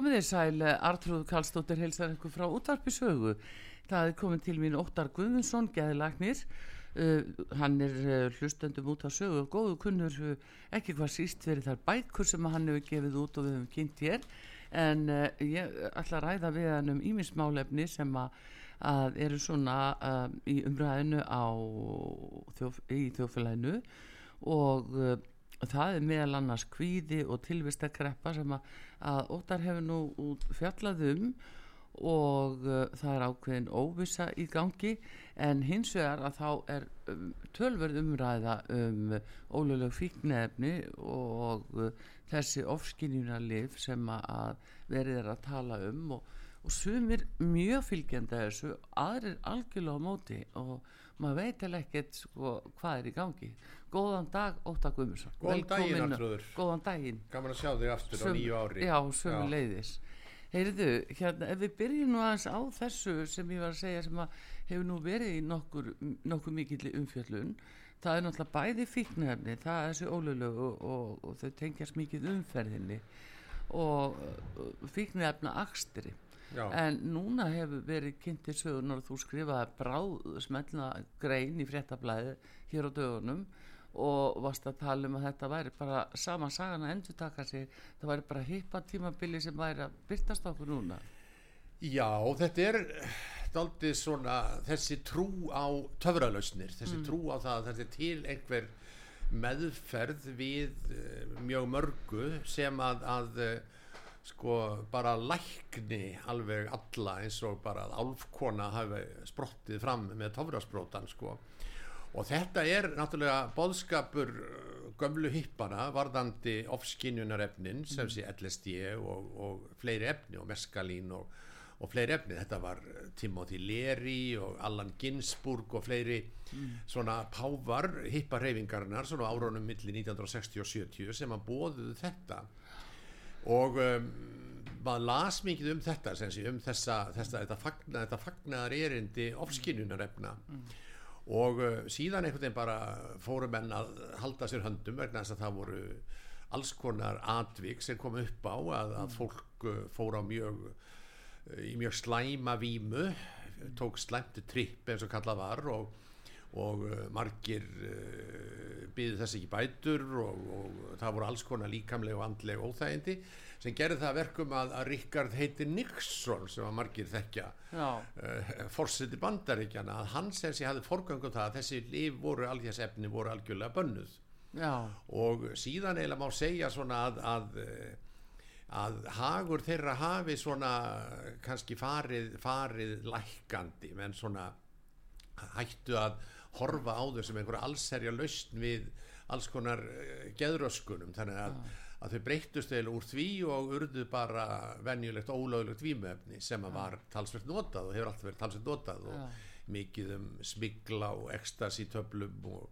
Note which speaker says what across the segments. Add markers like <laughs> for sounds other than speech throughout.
Speaker 1: Komið þið sæl, Artrúð Kallstóttir heilsar ykkur frá útvarpi sögu. Það er komið til mín Óttar Guðmundsson, geðilagnir. Uh, hann er uh, hlustendum út á sögu og góðu kunnur uh, ekki hvað síst verið þar bækur sem hann hefur gefið út og við hefum kynnt hér. En uh, ég ætla að ræða við hann um ímismálefni sem að, að eru svona uh, í umræðinu á þjóf, í þjófélaginu og uh, það er meðal annars kvíði og tilvistakreppa sem að, að Óttar hefur nú fjallað um og uh, það er ákveðin óvisa í gangi. En hins vegar að þá er um, tölverð umræða um óluleg fíknefni og uh, þessi ofskinnjuna lif sem að verið er að tala um og, og sumir mjög fylgjandi að þessu aðrir algjörlega á móti og maður veit eða ekkert sko, hvað er í gangi góðan dag Óttar Guðmursson
Speaker 2: Góðan daginn Artrúður
Speaker 1: góðan daginn.
Speaker 2: Gaman að sjá þig aftur
Speaker 1: Söm,
Speaker 2: á nýju ári.
Speaker 1: Já, sömu leiðis heyrðu, hérna, ef við byrjum nú aðeins á þessu sem ég var að segja sem að hefur nú verið í nokkur, nokkur mikill umfjöllun það er náttúrulega bæði fíknefni það er þessi ólulegu og, og, og þau tengjast mikið umferðinni og fíknefna akstri.
Speaker 2: Já.
Speaker 1: en núna hefur verið kynntir sögunar og þú skrifaði bráð smelna grein í fréttablaði hér á dögunum og varst að tala um að þetta væri bara sama sagan að endur taka sig. Það væri bara hippa tímabili sem væri að byrtast okkur núna.
Speaker 2: Já, þetta er daldið svona þessi trú á töfralausnir þessi trú á það að þetta er til einhver meðferð við uh, mjög mörgu sem að, að uh, sko bara lækni alveg alla eins og bara að álfkona hafi sprottið fram með töfrasprótan sko og þetta er náttúrulega boðskapur uh, gömlu hippana varðandi ofskinjunarefnin sem sé LSD og, og fleiri efni og meskalín og, og fleiri efni. Þetta var Timothy Leary og Allan Ginsburg og fleiri svona pávar hipparhefingarnar svona árunum milli 1960 og 70 sem að bóðuðu þetta. Og um, maður las mikið um þetta sem sé, um þessa, þessa þetta, fagna, þetta fagnaðar erindi ofskinjunarefna og uh, síðan einhvern veginn bara fóru menn að halda sér höndum vegna þess að það voru alls konar atvik sem kom upp á að, að fólk uh, fór á mjög uh, í mjög slæma vímu tók slæmtu tripp eins og kallað var og, og margir byði þess ekki bætur og, og það voru alls konar líkamlega og andlega óþægindi sem gerði það að verkum að, að Richard heiti Nixon sem að margir þekkja uh, forseti bandaríkjana að hann sem sé hafði forgangum það að þessi líf voru algjörðs efni voru algjörlega bönnuð.
Speaker 1: Já,
Speaker 2: og síðan eiginlega má segja svona að, að eh, að hagur þeirra hafi svona kannski farið, farið lækandi menn svona hættu að horfa á þau sem einhverja allserja lausn við alls konar geðröskunum. Þannig að, að þau breyttust eða úr því og urðu bara venjulegt ólöglegt vímöfni sem að var talsvert notað og hefur alltaf verið talsvert notað og mikið um smigla og ekstasi töflum og,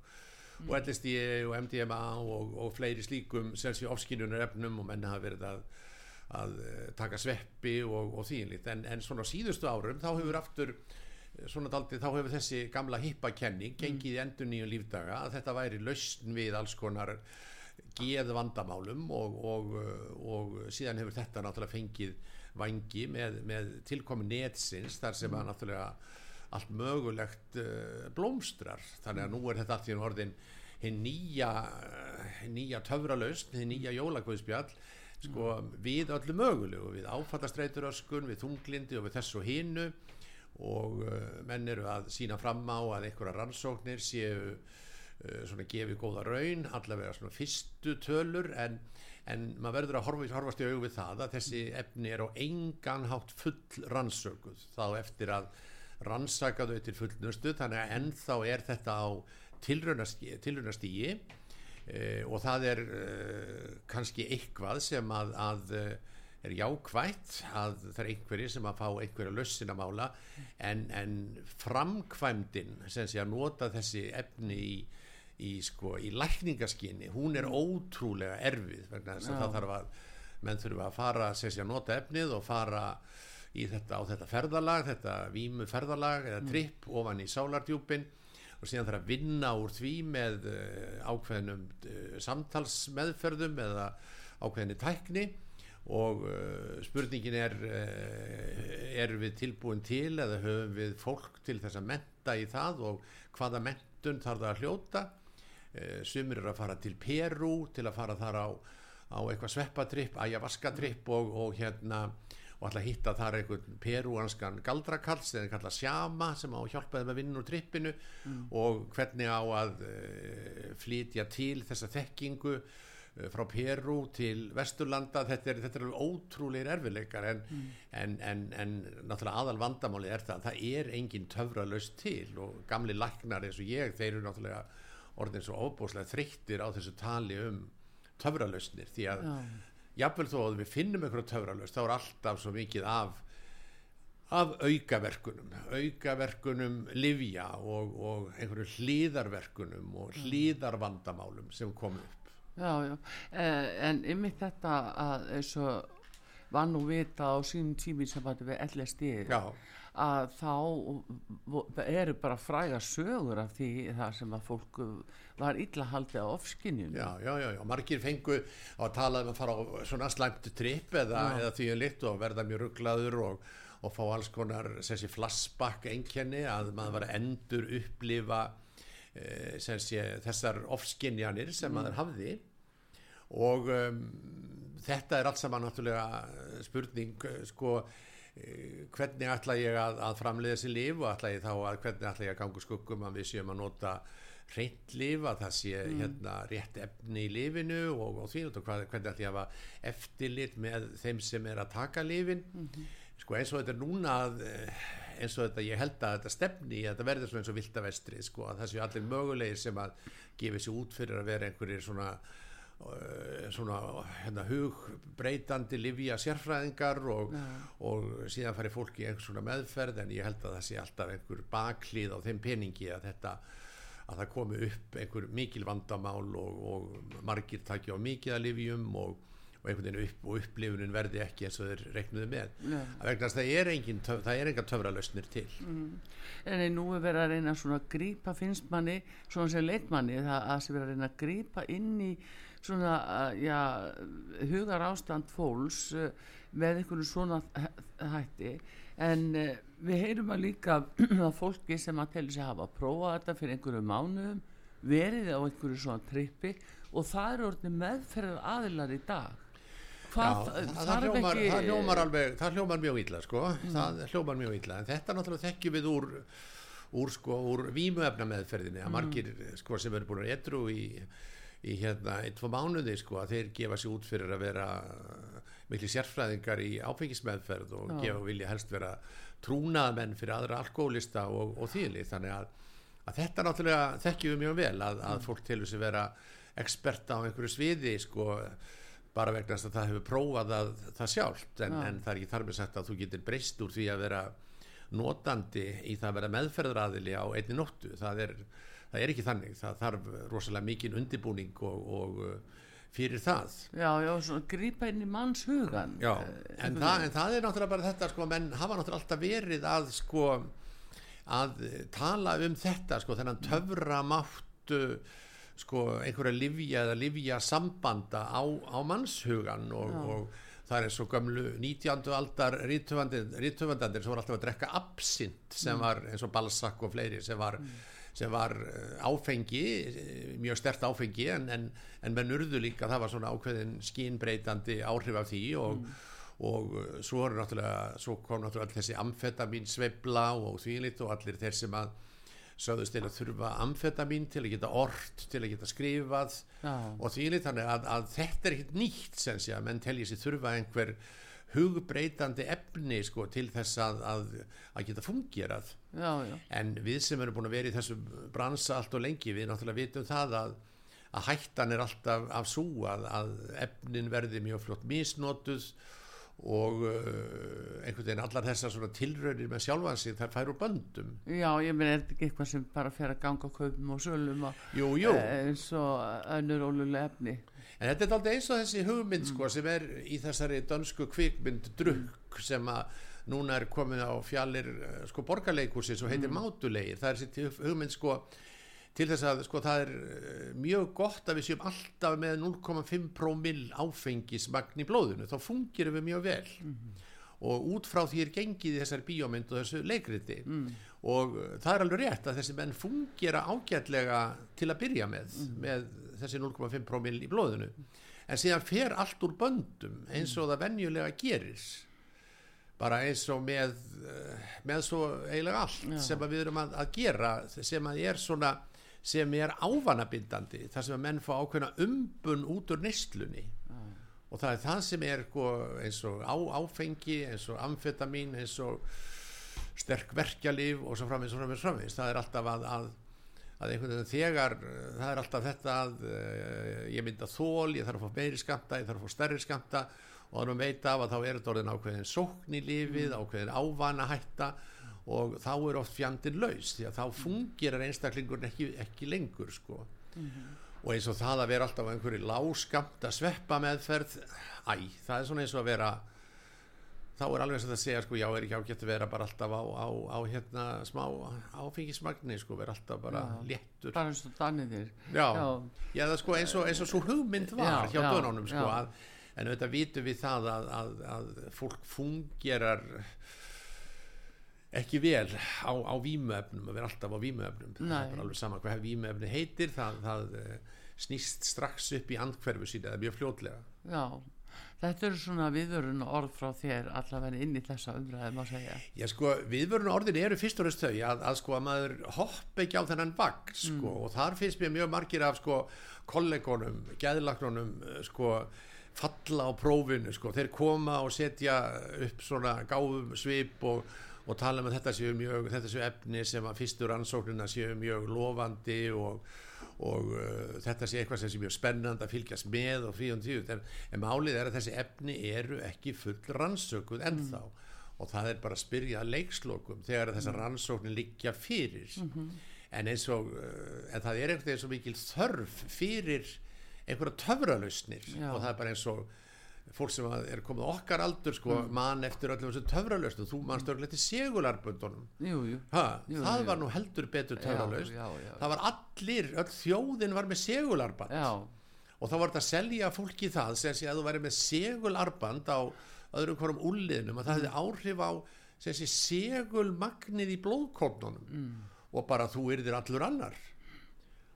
Speaker 2: og LSD og MDMA og, og fleiri slíkum sem sé ofskinunar efnum og menn hafa verið að, að eh, taka sveppi og, og þýnlít en, en svona síðustu árum þá hefur aftur eh, svona daldið þá hefur þessi gamla hippakenning gengið í endur nýjum lífdaga að þetta væri lausn við alls konar geð vandamálum og, og, og síðan hefur þetta náttúrulega fengið vangi með, með tilkomi netsins þar sem að náttúrulega allt mögulegt uh, blómstrar. Þannig að nú er þetta allt í orðin hinn nýja, hin nýja töfralaust, hinn nýja jólagvöðspjall sko við öllu mögulegu við áfattastreituröskun, við þunglindi og við þessu hinnu og menn eru að sína fram á að einhverja rannsóknir séu svona gefið góða raun allavega svona fyrstu tölur en, en maður verður að horfa, horfast í augum við það að þessi efni er á engan hátt full rannsökuð. Þá eftir að rannsaka þau til fullnustu þannig að ennþá er þetta á tilraunastígi eh, og það er eh, kannski eitthvað sem að, að eh, er jákvægt að það er einhverjir sem að fá einhverja lössin að mála en, en framkvæmdin sem sé að nota þessi efni í, í, sko, í lækningaskinni hún er ótrúlega erfið vegna þess að það þarf að menn þurfa að fara að nota efnið og fara í þetta á þetta ferðalag þetta vímu ferðalag eða tripp ofan í sálardjúpin og síðan þarf að vinna úr því með uh, ákveðnum uh, samtalsmeðferðum eða ákveðinni tækni og uh, spurningin er er við tilbúin til eða höfum við fólk til þess að menta í það og hvaða mentun þarf það að hljóta sumir eru að fara til Peru til að fara þar á, á eitthvað sveppatripp, ayahuasca-tripp og, og hérna og ætla að hitta þar einhvern perúanskan galdrakall sem þeir kalla sjama sem á hjálpaði með vinn úr trippinu mm. og hvernig á að uh, flytja til þessa þekkingu uh, frá Perú til Vesturlanda þetta er, þetta er ótrúleir erfileikar en, mm. en, en, en náttúrulega aðal vandamáli er það að það er engin töfralaust til og gamli læknar eins og ég þeir eru náttúrulega orðin svo óbúslega þreyttir á þessu tali um töfralaustnir því að Já. jafnvel þó að við finnum einhverja töfralust þá er alltaf svo mikið af af aukaverkunum aukaverkunum livja og, og einhverju hlýðarverkunum og mm. hlýðarvandamálum sem komu upp.
Speaker 1: Já, já, eh, en ymmið þetta að eins og var nú vita á sínum tími sem við LSD að þá eru bara fræga sögur af því það sem að fólku var illa haldið á ofskinnjum
Speaker 2: já, já, já, já, margir fengu að tala um að fara á svona slæmt tripp eða, eða því að lit og verða mjög rugglaður og, og fá alls konar þessi flassbakk einkenni að maður var endur upplifa e, sé, þessar ofskinnjanir sem mm. maður hafði og um, þetta er allt saman náttúrulega spurning sko eh, hvernig ætla ég að, að framleiða þessi líf og ætla ég þá að hvernig ætla ég að ganga skuggum að við séum að nota reynd líf að það sé mm. hérna rétt efni í lífinu og, og því og hvað, hvernig ætla ég að hafa eftirlit með þeim sem er að taka lífin mm -hmm. sko eins og þetta er núna eh, eins og þetta ég held að þetta stefni að þetta verður eins og viltavestri sko að það séu allir mögulegir sem að gefa sér út fyrir að vera einhverjir svona Eh, svona hérna, hugbreytandi livja sérfræðingar og, og síðan færi fólki einhvers svona meðferð en ég held að það sé alltaf einhver baklið á þeim peningi að þetta að það komi upp einhver mikil vandamál og, og margir takja á mikið að livjum og, og einhvern veginn upp og upplifunin verði ekki eins og þeir reknuðu með ja. að vegna að það er engin, það er enga töfralösnir til mm.
Speaker 1: En nú er verið að reyna svona að grípa finnst manni svona sem leitmanni það að sem verið að reyna að grípa inn í svona já, hugar ástand fólks eh, með einhvern svona hætti en eh, við heyrum að líka <clears throat> að fólki sem að telja sig hafa að prófa þetta fyrir einhverju mánuðum verið á einhverju svona trippi og það eru orðin meðferðar aðilar í dag
Speaker 2: Hvað, Já, það, það, hljómar, ekki... það hljómar alveg það hljómar mjög illa sko mm. það hljómar mjög illa en þetta náttúrulega þekkjum við úr úr sko úr vímuefna meðferðinni að mm. margir sko sem eru búin að etru í í hérna ein, tvo mánuði sko að þeir gefa sér út fyrir að vera miklu sérfræðingar í áfengismeðferð og Já. gefa vilja helst vera trúnaðmenn fyrir aðra alkoholista og, og þýli þannig að, að þetta náttúrulega þekkjum við mjög vel að, að fólk tilur sér vera experta á einhverju sviði sko bara vegna að það hefur prófað að það sjálft. En, en það er ekki þar með sagt að þú getur breyst úr því að vera notandi í það að vera meðferðraðili á einni nóttu. Það er það er ekki þannig, það þarf rosalega mikinn undibúning og, og uh, fyrir það.
Speaker 1: Já, já, svona grípa inn í manns hugan
Speaker 2: Já, eh, en, það, en það er náttúrulega bara þetta sko, menn hafa náttúrulega alltaf verið að sko, að tala um þetta, sko, þennan töfra máttu sko, einhverja livja eða livja sambanda á, á mannshugan og, og það er eins og gömlu 19. aldar rítufandandir sem voru alltaf að drekka absint sem var eins og balsak og fleiri sem var, sem var eh, áfengi eh, mjög stert áfengi en, en, en menn urðu líka það var svona ákveðin skínbreytandi áhrif af því og, og eh, svo, svo kom náttúrulega þessi amfetamin sveibla og því litt og allir þeir sem að sögðust til að þurfa amfetamin til að geta orrt, til að geta skrifað Já. og því litt þannig að, að þetta er ekkit nýtt sem sé að menn telji sér þurfa einhver hugbreytandi efni sko til þess að, að, að geta fungerað
Speaker 1: já, já.
Speaker 2: en við sem erum búin að vera í þessu bransa allt og lengi við náttúrulega vitum það að að hættan er alltaf af svo að, að efnin verði mjög flott misnotuð og uh, einhvern veginn allar þessar svona tilraunir með sjálfansi þær fær úr böndum
Speaker 1: Já, ég minn er þetta ekki eitthvað sem bara fer að ganga kaupum og sölum og,
Speaker 2: jú, jú.
Speaker 1: Eh, eins og önnur ólulega efni
Speaker 2: En þetta er alltaf eins og þessi hugmynd mm. sko, sem er í þessari dönsku kvikmynd drukk sem að núna er komin á fjallir eh, sko borgarleikursi sem heitir mm. mátulegir það er þessi hugmynd sko til þess að sko það er eh, mjög gott að við séum alltaf með 0,5 promil áfengismagn í blóðinu, þá fungir við mjög vel mm. Og út frá því er gengið í þessari bíómynd og þessu leikriti mm. og eh, það er alveg rétt að þessi menn fungira ágætlega til að byrja með mm. með þessi 0,5 promil í blóðinu en síðan fer allt úr böndum eins og það venjulega gerir bara eins og með eh, með svo eiginlega allt Já. sem við erum að, að gera sem að er svona sem er ávanabindandi þar sem að menn fá ákveðna umbun út úr nýstlunni. Og það er það sem er sko, eins og á, áfengi eins og amfetamin eins og sterk verkjalíf og svo framins og framins, framins. það er alltaf að, að, að einhvern veginn þegar það er alltaf þetta að uh, ég mynda þól, ég þarf að fá meiri skamta ég þarf að fá stærri skamta og þannig að veita af að þá er þetta orðin ákveðin sókn í lífið, mm. ákveðin ávana hætta og þá er oft fjandin laus því að þá fungerar einstaklingur ekki, ekki lengur sko mm -hmm. Og eins og það að vera alltaf einhverju láskamt að sveppa meðferð æ, það er svona eins og að vera þá er alveg sem það segja sko já er ekki ágætt að vera bara alltaf á, á, á hérna smá áfengismagni sko vera alltaf bara já, léttur.
Speaker 1: Bara eins og danniðir
Speaker 2: já, já. já það sko eins og, eins og svo hugmynd var hjá dönunum sko að, en auðvitað vitum við það að, að, að fólk fungerar ekki vel á, á vímuefnum að vera alltaf á vímuefnum. Það er alveg sama hvað vímuefni heitir það, það uh, snýst strax upp í andkverfu síðan, það er mjög fljótlega.
Speaker 1: Já, þetta eru svona viðvörun orð frá þér allavega inn í þessa umræði má segja.
Speaker 2: Já sko, viðvörun orðin eru fyrst og reist þau að, að sko að maður hopp ekki á þennan vagn sko mm. og þar finnst mér mjög margir af sko kollegonum, gæðlagnunum eh, sko falla á prófinu sko, þeir koma og setja upp svona gáðum svip og og tala um að þetta séu mjög þetta séu efni sem að fyrstur ansóknina séu mjög lofandi og, og uh, þetta sé eitthvað sem sé mjög spennand að fylgjast með og frí og tíu en, en málið er að þessi efni eru ekki full rannsökuð ennþá mm. og það er bara að spyrja leikslokum þegar þessar mm. rannsóknin liggja fyrir mm -hmm. en eins og uh, en það er einhvern veginn svo mikil þörf fyrir einhverja töfralausnir og það er bara eins og fólk sem er komið okkar aldur sko, mm. mann eftir öllum þessu töfralöst þú mannst örglega til segularbundunum það var nú heldur betur töfralöst það var allir, öll þjóðin var með segularband. Já. og þá var þetta að selja fólki það sem sé að þú væri með segularband á öðrum hverjum úrliðnum að það hefði áhrif á segulmagnið í blóðkórnunum mm. og bara þú erðir allur annar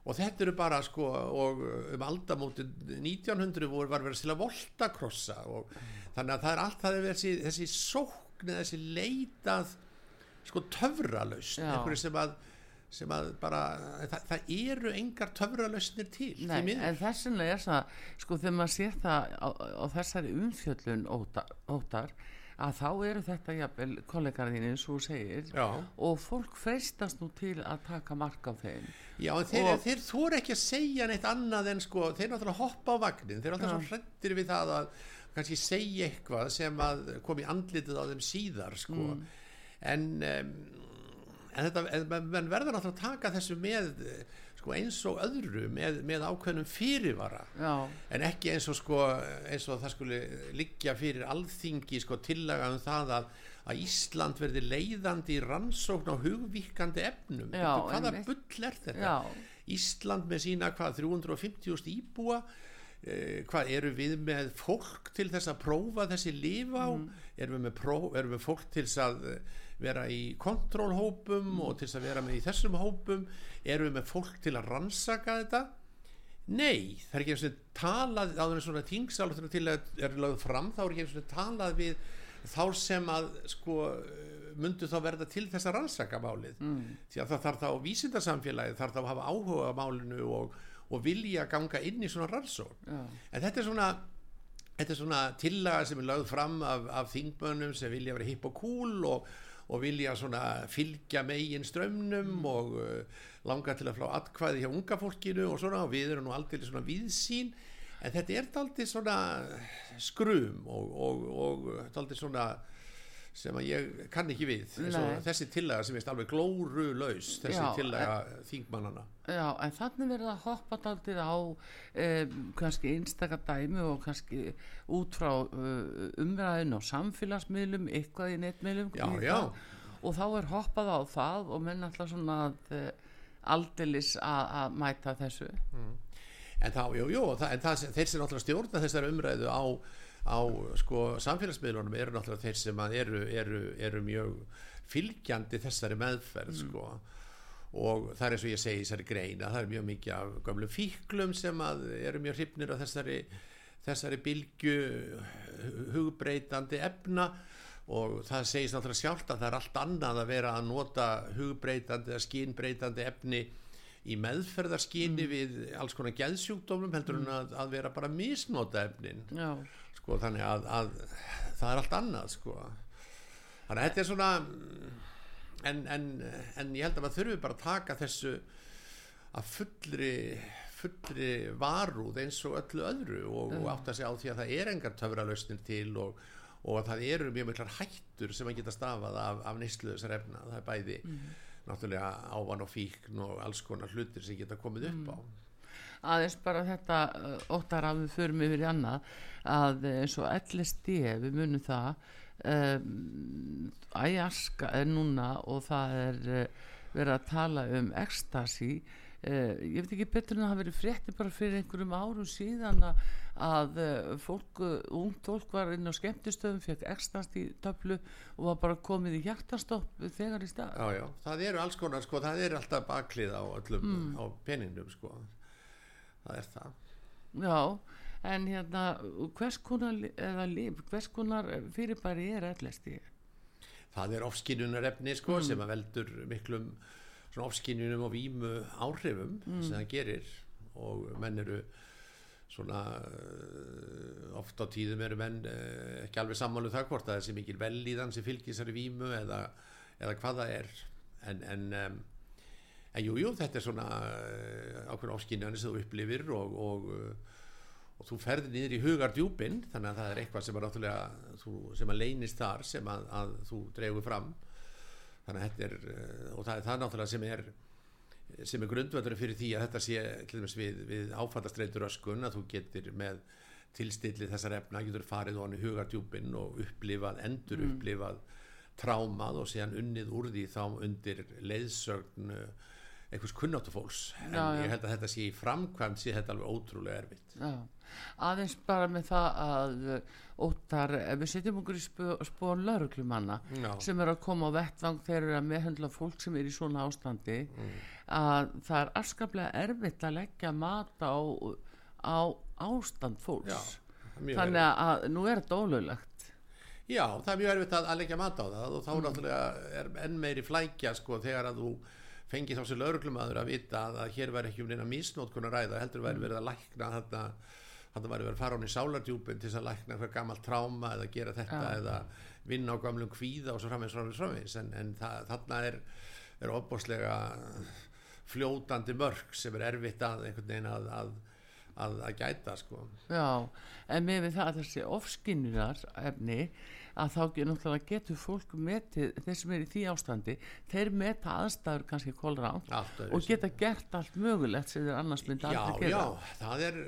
Speaker 2: og þetta eru bara sko og um aldamóti 1900 voru var verið til að volta krossa og þannig að það er allt það er þessi, þessi sókn þessi leitað sko töfralaust einhverju sem að, sem að bara, það, það eru engar töfralausnir til
Speaker 1: Nei, en þessinlega er það sko þegar maður sér það á, á þessari umfjöllun ótar, ótar að þá eru þetta jafnvel kollegarðinni svo segir
Speaker 2: Já.
Speaker 1: og fólk freistast nú til að taka mark á þeim
Speaker 2: Já, þeir, og, þeir þóra ekki að segja neitt annað en sko, þeir náttúrulega hoppa á vagnin þeir er alltaf svo hrettir við það að kannski segja eitthvað sem að kom í andlitið á þeim síðar sko. mm. en um, en þetta, en verður náttúrulega að taka þessu með sko, eins og öðru með, með ákveðnum fyrirvara.
Speaker 1: Já.
Speaker 2: en ekki eins og, sko, eins og það skulle liggja fyrir alþingi sko, tillaga um það að, að Ísland verði leiðandi í rannsókn á hugvíkandi efnum.
Speaker 1: Já,
Speaker 2: hvaða bull er þetta?
Speaker 1: Já.
Speaker 2: Ísland með sína hvað 350.000 íbúa eh, hvað eru við með fólk til þess að prófa þessi líf á? Erum, við með pró, erum við fólk til þess að vera í kontrólhópum og til þess að vera með í þessum hópum erum við með fólk til að rannsaka þetta nei, það er ekki eins og talað áður en svona tingsálutinu til að er lögð fram, þá er ekki eins og talað við þá sem að sko myndu þá verða til þess að rannsaka málið mm. því að það þarf þá vísindarsamfélagið þarf þá að hafa áhuga á málinu og, og vilja ganga inn í svona rannsók
Speaker 1: Já.
Speaker 2: en þetta er svona þetta er svona tillaga sem er lögð fram af, af þingmönnum sem vilja vera hipp og cool og, og vilja svona fylgja megin strömmnum og uh, langa til að flá atkvæði hjá unga fólkinu og svona og við erum nú aldrei svona viðsýn en þetta er aldrei svona skrum og, og, og aldrei svona sem að ég kann ekki við. Þessi tillaga sem er alveg glóru laus þessi
Speaker 1: Já,
Speaker 2: tillaga þingmannana
Speaker 1: Já, en þannig verður að hoppa daldið á um, kannski einstaka dæmi og kannski út frá uh, umræðin og samfélagsmiðlum, eitthvað í netmiðlum
Speaker 2: Já, já.
Speaker 1: og þá er hoppað á það og menn alltaf svona að uh, aldeilis að, mæta þessu.
Speaker 2: En þá, jú, jú, það, en það, þeir sem náttúrulega stjórna þessari umræðu á, á sko, samfélagsmiðlunum eru náttúrulega þeir sem eru, eru, eru mjög fylgjandi þessari meðferð sko. Og það er eins og ég segi í þessari greina það er mjög mikið af gömlum fíklum sem eru mjög hrifnir af þessari þessari bylgu hugbreytandi efna. Og það segist náttúrulega sjálft að það er allt annað að vera að nota hugbreytandi eða skínbreytandi efni í meðferðarskyni við alls konar geðsjúkdómum heldur en að, að vera bara að misnota efnin.
Speaker 1: Já,
Speaker 2: sko þannig að, að það er allt annað sko. Þannig að þetta er svona en, en, en ég held að maður þurfi bara að taka þessu að fullri fullri varúð eins og öllu öðru og, og átta sig á því að það er engar töfralausnir til og, og að það eru mjög miklar hættur sem að geta stafað af, af neyslu þessar efna. Það er bæði náttúrulega ávan og fíkn og alls konar hlutir sem geta komið upp á.
Speaker 1: Aðeins bara þetta uh, óttar að við förum yfir í annað að uh, eins og LSD við munum það um, æjaska er núna og það er uh, verið að tala um ekstasi uh, ég veit ekki betur en að það hafi verið frétti bara fyrir einhverjum árum síðan að, að uh, fólk, uh, ungt fólk var inn á skemmtistöðum, fekk ekstasi töflu og var bara komið í hjartastopp þegar í stað
Speaker 2: Já, já, það eru alls konar, sko, það er alltaf baklið á öllum, á peningum, sko. Það er það.
Speaker 1: Já, en hérna hvers konar, eða líf, hvers konar fyrirbæri er ætlasti?
Speaker 2: Það er ofskinnunarefni, sko, sem að veldur miklum svona ofskinnunum og vímu áhrifum sem það gerir. Og menn eru svona uh, oft á tíðum eru menn uh, ekki alveg sammálu það hvort að þessi mikil velíðan sem fylgir þessari vímu eða, eða hvað það er. En, en um, en jú, jú, þetta er svona uh, ákveðin ofskinnunni sem þú upplifir og, og, og þú ferði niður í hugardjúpin þannig að það er eitthvað sem að náttúrulega þú, sem að leynist þar sem að, að þú dregur fram þannig að þetta er uh, og það er það náttúrulega sem er sem er grundvöldur fyrir því að þetta sé til dæmis við, við áfallastreitur öskun að þú getur með tilstilli þessar efna getur farið honni hugardjúpin og upplifað, endur upplifað trámað og síðan unnið úr því þá undir leiðsögn einhvers kunnáttufólks en
Speaker 1: Já, já.
Speaker 2: ég held að þetta sé í framkvæmt sé þetta alveg ótrúlega erfitt.
Speaker 1: Já, aðeins bara með það að uh, óttar, ef við setjum okkur í spó, spóðan lauruglumanna sem er að koma á vettvang þegar eru að meðhendla fólk sem er í svona ástandi að það er afskaplega erfitt að leggja mat á, á ástand fólks. Þannig að nú er þetta ólöglegt.
Speaker 2: Já, það er mjög erfitt að, að leggja mat á það og þá náttúrulega er enn meiri flækja sko þegar að þú fengið þá sem lauruglumadur að vita að, að hér væri ekki um neina misnótkun að ræða heldur væri verið að lækna þetta þetta væri verið að fara hún í sálardjúpin til þess að lækna eitthvað gammalt tráma eða gera þetta
Speaker 1: Já.
Speaker 2: eða vinna á gamlum kvíða og svo framvegis framvegis framvegis. En, en það, þarna er, er opbáslega fljótandi mörg sem er erfitt að einhvern veginn að, að, að, að gæta sko.
Speaker 1: Já, en með það að þessi ofskinnunar efni að þá náttúrulega getur fólk metið, þeir sem er í því ástandi þeir meta aðstæður kannski
Speaker 2: Allt öðruvísi.
Speaker 1: og geta gert allt mögulegt sem þeir annars myndi
Speaker 2: já,
Speaker 1: aldrei gera.
Speaker 2: já, það er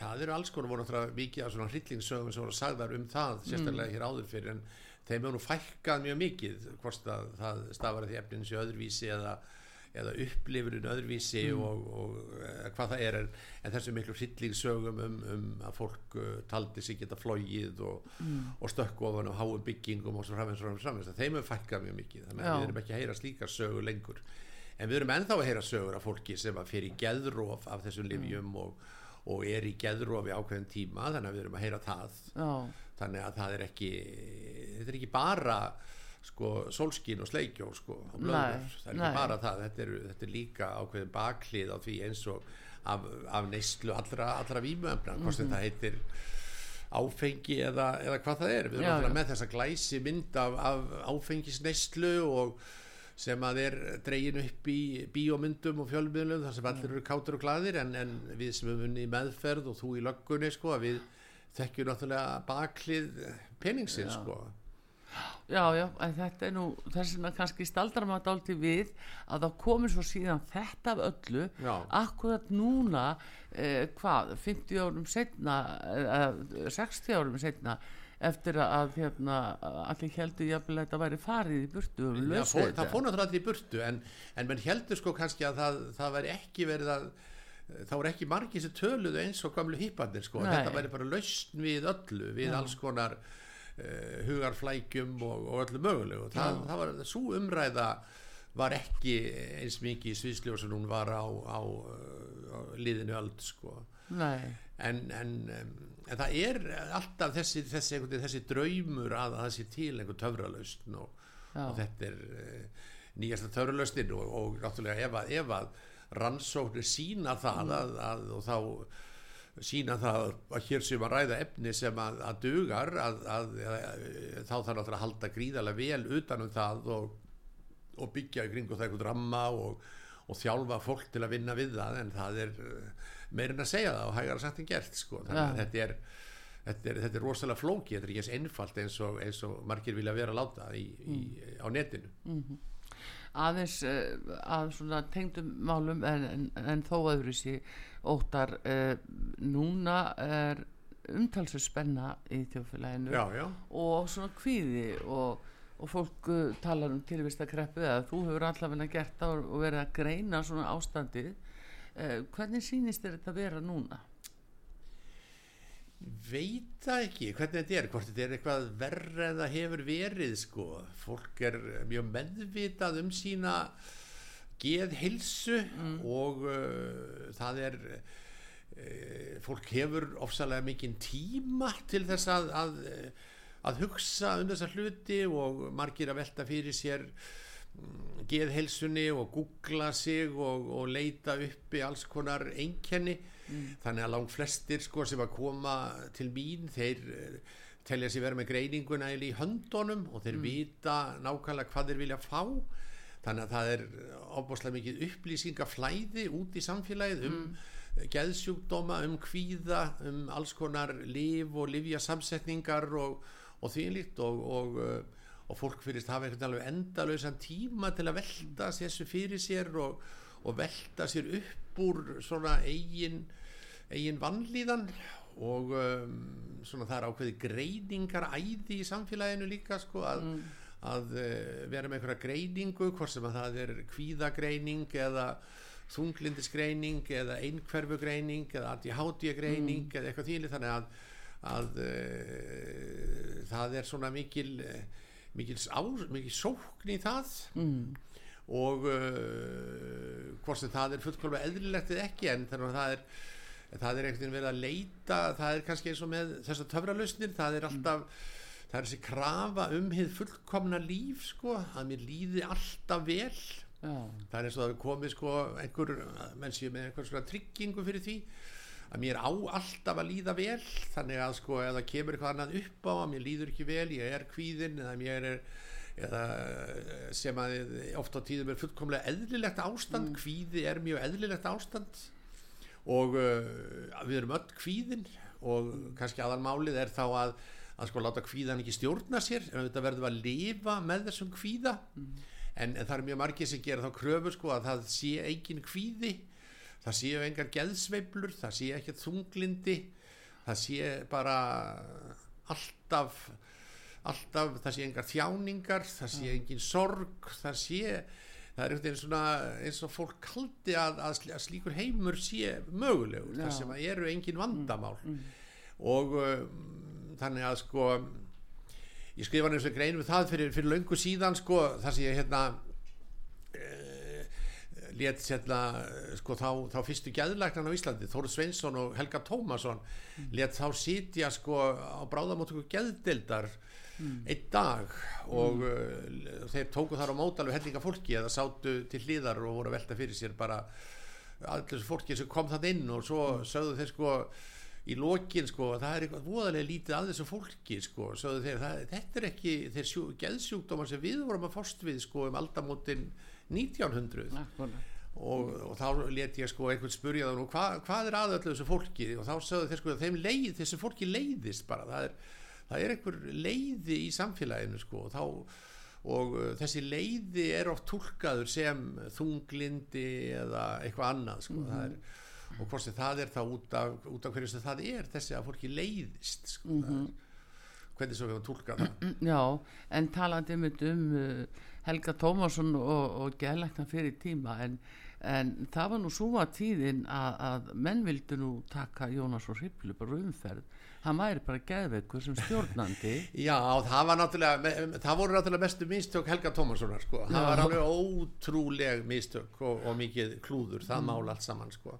Speaker 2: það eru alls konar voru náttúrulega mikið af svona hryllingssögum sem voru sagðar um það sérstaklega hér áður fyrir en þeim nú fækkað mjög mikið hvort að það stafar því efnin sér öðruvísi eða, eða upplifurinn öðruvísi og, og uh, hvað það er en, en þessu miklu hryllingsögum um, um að fólk uh, taldi sig geta flógið og, og stökku ofan á háum byggingum og svo framins framins framins þeim er fækkað mjög mikið þannig að við erum ekki að heyra slíkar sögur lengur. En við erum ennþá að heyra sögur af fólki sem að fyrir geðróf af þessum livjum og, og er í geðrófi ákveðin tíma þannig að við erum að heyra það.
Speaker 1: Já,
Speaker 2: þannig að það er ekki þetta er ekki bara sko sólskín og sleikjó sko og blöður, það er
Speaker 1: nei.
Speaker 2: ekki bara það þetta er, þetta er líka ákveðin baklið á því eins og af, af neyslu allra, allra vímuefna hvort sem það heitir áfengi eða, eða hvað það er. Við erum
Speaker 1: Já,
Speaker 2: alltaf
Speaker 1: já.
Speaker 2: með þessa glæsi mynd af, af áfengisneyslu og sem að er dregin upp í bíómyndum og fjölmiðlum þar sem allir eru kátur og glaðir en, en við sem erum unni í meðferð og þú í löggunni sko að við þekkjum náttúrulega baklið peningsinn sko
Speaker 1: já, já, þetta er nú þess vegna kannski staldrar maður dálítið við að það komið svo síðan þetta af öllu
Speaker 2: Já.
Speaker 1: akkurat núna eh, hvað, 50 árum setna eh, 60 árum setna eftir að hérna, allir heldur jafnvel að þetta væri farið í burtu og
Speaker 2: Já,
Speaker 1: þetta
Speaker 2: það fór náttúrulega allir í burtu en, en menn heldur sko kannski að það, það væri ekki verið að þá er ekki margir sem töluðu eins og gamlu hýpandir sko,
Speaker 1: Nei.
Speaker 2: þetta væri bara lausn við öllu, við alls konar hugarflækjum og, og öllu mögulegu, það, það var svo umræða var ekki eins mikið í sviðsljóð sem hún var á, á, á liðinu öld sko.
Speaker 1: Nei,
Speaker 2: en, en, en það er alltaf þessi, þessi, þessi, þessi draumur að, að það sé til einhver töfralausn og, og þetta er uh, nýjasta töfralausnin og, og náttúrulega ef að, ef að rannsóknir sína það að, að, og þá sína það að hér sem að ræða efni sem að, að dugar að, að, að þá þarf náttúrulega að halda gríðarlega vel utanum það og, og byggja í kringu það einhvern ramma og, og þjálfa fólk til að vinna við það en það er uh, meirinn að segja það og hægara sagt en gert sko. þannig að
Speaker 1: Já.
Speaker 2: þetta er, þetta, er, þetta er rosalega flóki þetta er ekki eins einfalt eins og, eins og margir vilja vera að láta í, í, á netinu
Speaker 1: aðeins uh, að svona tengdum málum en, en, en þó öðru sí óttar uh, núna er umtalsverð spenna í þjóðfélaginu
Speaker 2: já, já,
Speaker 1: og svona kvíði og, og fólk uh, talar um tilvistakreppu eða þú hefur allavega gert það og- verið að greina svona ástandið. Uh, hvernig sýnist þér þetta vera núna?
Speaker 2: veit það ekki hvernig þetta er, hvort þetta er eitthvað verra en það hefur verið sko. Fólk er mjög meðvitað um sína geðhilsu og uh, það er uh, fólk hefur ofsalega mikinn tíma til þess að, að, að hugsa um þessa hluti og margir að velta fyrir sér mm, geðheilsunni og googla sig og, og leita uppi alls konar einkenni. Þannig að langt flestir sko sem að koma til mín þeir eh, telja sér vera með greininguna í höndunum og þeir vita nákvæmlega hvað þeir vilja fá þannig að það er ábúrslega mikið upplýsingaflæði út í samfélagið um mm. geðsjúkdóma, um kvíða um alls konar liv og livja samsetningar og, og þvílíkt og, og, uh, og fólk fyrirst hafa einhvern alveg endalausan tíma til að velta þessu fyrir sér og, og velta sér upp úr svona eigin eigin vannlíðan og um, svona það er ákveði greiningar æði í samfélaginu líka sko að, að uh, vera með einhverja greiningu hvort sem að það er kvíðagreining eða þunglindisgreining eða einhverfugreining eða ADHD-greining eða eitthvað þýli þannig að, að uh, það er svona mikil mikil, á, mikil sókn í það.
Speaker 1: Mm.
Speaker 2: og uh, hvort sem það er fullkomlega eðlilegt eða ekki en þannig að það er það er einhvern veginn verið að leita það er kannski eins og með þessar töfralausnir það er alltaf það er þessi krafa um hið fullkomna líf sko, að mér líði alltaf vel.
Speaker 1: Já,
Speaker 2: það er eins og það er komið sko einhver, menn séu með einhver svona tryggingu fyrir því að mér á alltaf að líða vel. Þannig að sko það kemur eitthvað annað upp á að mér líður ekki vel, ég er kvíðin eða mér er eða sem að oft á tíðum er fullkomlega eðlilegt ástand, kvíði er mjög eðlilegt ástand. Og uh, við erum öll kvíðin og kannski aðalmálið er þá að, að sko láta kvíðan ekki stjórna sér en þetta verðum að lifa með þessum kvíða en, en það er mjög margir sem gera þá kröfu sko að það sé engin kvíði það séu engar geðsveiflur það sé ekkert þunglindi það sé bara alltaf alltaf, það sé engar þjáningar það sé engin sorg það sé það er veginn svona eins og fólk kaldi að, að, slí- að slíkur heimur sé mögulegur
Speaker 1: Já.
Speaker 2: þar sem eru engin vandamál
Speaker 1: mm.
Speaker 2: og um, þannig að sko ég skrifa og grein við það fyrir, fyrir löngu síðan sko þar sem ég hérna uh, let hérna sko þá, þá fyrstu gæðlæknan á Íslandi Þóru Sveinsson og Helga Tómasson let þá sitja sko á bráðamóttöku gæðdildar einn dag og uh, þeir tóku þar á mót alveg hellinga fólki eða sátu til hlýðar og voru að velta fyrir sér bara allir fólki sem kom það inn og svo sögðu þeir sko í lokin sko það er eitthvað voðalega lítið að þessu fólki sko þeir það, þetta er ekki þeir sjú, geðsjúkdómar sem við vorum að fást við sko um aldamótin 1900
Speaker 1: Akkurat.
Speaker 2: og, og þá let ég sko einhvern spurja það nú hva, hvað er að öllu þessu fólki? Og þá sögðu þeir sko að þeim leið, þessu fólki leiðist bara það er, það er einhver leiði í samfélaginu sko og þá og uh, þessi leiði er oft tólkaður sem þunglindi eða eitthvað annað sko það er og hvort sem það er þá út af, út af hverju sem það er þessi að fólki leiðist sko, mm -hmm. hvernig svo við höfum tólkað það <clears throat>
Speaker 1: Já, en talandi mynd um uh, Helga Tómasson og, og geðlækna fyrir tíma en, en það var nú að tíðin að, að menn vildu nú taka Jónas og Hriflu bara umferð hann væri bara geðveikur sem stjórnandi <laughs>
Speaker 2: Já, það var náttúrulega það voru náttúrulega mestu mistök Helga Tómassonar sko. það var alveg ótrúleg mistök og, og mikið klúður það mál allt saman sko.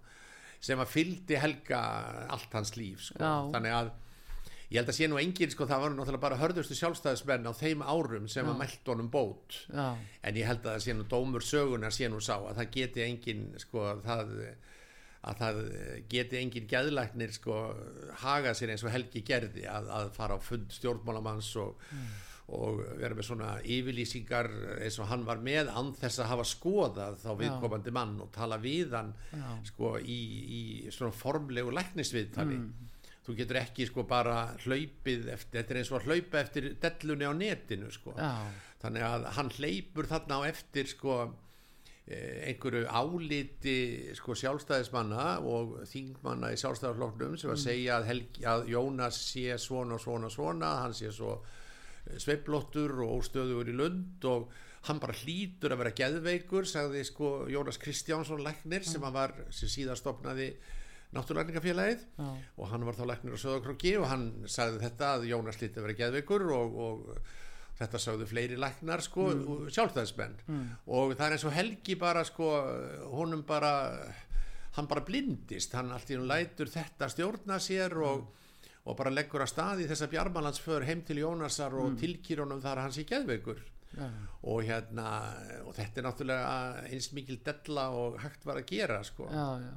Speaker 2: Sem að fyldi Helga allt hans líf sko.
Speaker 1: Já.
Speaker 2: þannig að ég held að sé nú engin sko, það var náttúrulega bara hörðustu sjálfstæðismenn á þeim árum sem að mælt honum bót
Speaker 1: Já,
Speaker 2: en ég held að það sé nú dómur sögunar sé nú sá að það geti engin sko, það, að það geti engin geðlæknir sko, haga sér eins og Helgi gerði að, að fara á fund stjórnmálamanns og, og vera með svona yfirlýsingar eins og hann var með án þess að hafa skoðað þá viðkomandi mann og tala við hann sko, í, í svona formlegu læknisviðtali. Þú getur ekki sko bara hlaupið eftir, þetta er eins og að hlaupa eftir dellunni á netinu sko.
Speaker 1: Já,
Speaker 2: þannig að hann hleypur þarna á eftir sko eh, einhverju áliti sko sjálfstæðismanna og þingmanna í sjálfstæðarflokknum sem að segja að, Helgi, að Jónas sé svona svona svona hann sé svo sveiflottur og óstöðugur í lund og hann bara hlýtur að vera geðveikur sagði sko Jónas Kristjánsson læknir sem hann var sem síðan stopnaði náttúrlækningafélagið
Speaker 1: já,
Speaker 2: og hann var þá læknir á Söðakrokki og hann sagði þetta að Jónas lítið verið geðveikur og, og þetta sagðu fleiri læknar sko mm. sjálfstæðismenn. Og það er eins og Helgi bara sko honum bara hann bara blindist, hann allt í hún lætur þetta stjórna sér og, og bara leggur að stað í þessa bjarmalandsför heim til Jónasar og mm. tilkýr honum þar að hann sé geðveikur
Speaker 1: já,
Speaker 2: og hérna og þetta er náttúrulega eins mikil della og hægt var að gera sko
Speaker 1: já, já.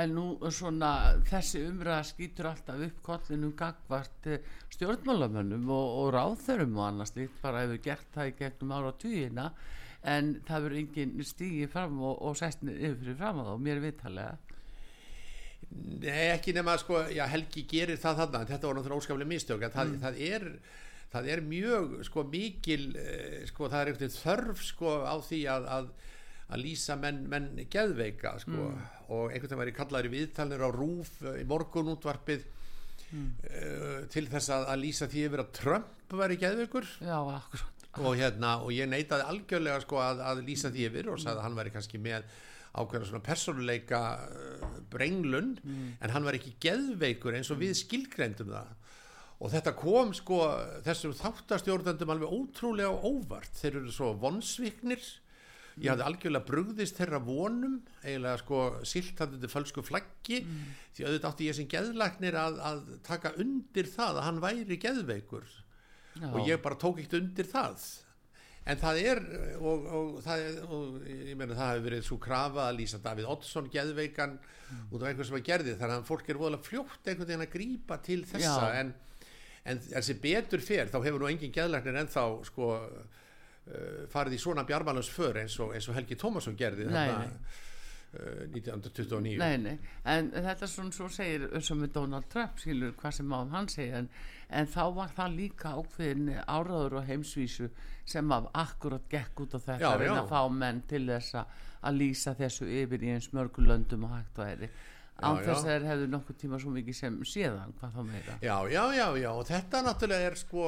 Speaker 1: En nú svona þessi umræða skýtur alltaf upp kollinum gagvart eh, stjórnmálamönnum og, og ráþörum og annars líkt bara hefur gert það í gegnum ára tíina en það verður engin stígi fram og, og sest yfir fram á þá, mér vitalega.
Speaker 2: Nei, ekki nema sko, já, Helgi gerir það þarna, þetta var náttúrulega óskaplega mistök en það, það er það er mjög sko mikil eh, sko það er einhvern veginn þörf sko á því að, að, að lýsa menn, menn geðveika sko og einhvern veginn var ég kallaður í viðtalnir á rúf eh, í morgunútvarpið mm. til þess að, að lýsa því yfir að Trump væri geðveikur.
Speaker 1: Já,
Speaker 2: og hérna og ég neitaði algjörlega sko að, að lýsa því yfir og sagði að hann væri kannski með ákveðna svona persónuleika uh, brenglun en hann var ekki geðveikur eins og við skilgrendum það. Og þetta kom sko þessum þáttastjórnendum alveg ótrúlega óvart. Þeir eru svo vonsviknir. Ég hafði algjörlega brugðist þeirra vonum eiginlega sko silt hann þetta fölsku flaggi því auðvitað átti ég sem geðlagnir að, að taka undir það að hann væri geðveikur.
Speaker 1: Já.
Speaker 2: og ég bara tók ekkert undir það en það er og, og, það og ég meina það hefur verið svo krafa að lýsa Davíð Oddsson geðveikan út af einhver sem að gerði þannig að fólk er voðalega fljótt einhvern veginn að grípa til þessa. En, en þessi betur fer þá hefur nú engin geðlæknir ennþá sko uh, farið í svona bjarmalans för eins og, eins og Helgi Tómasson gerði
Speaker 1: nei.
Speaker 2: uh, 1929
Speaker 1: Nei, nei, en þetta er svona svo segir sem með Donald Trump skilur hvað sem á hann segja en, en þá var það líka ákveðin áraður og heimsvísu sem af akkurat gekk út á þetta að reyna að fá menn til þess að- lýsa þessu yfir í eins mörgu löndum og hægt og eri án
Speaker 2: Já,
Speaker 1: þess
Speaker 2: já.
Speaker 1: að þeir hefðu nokkuð tíma svo mikið sem séðan hvað þá meira.
Speaker 2: Já, já, já, já, og þetta náttúrulega er sko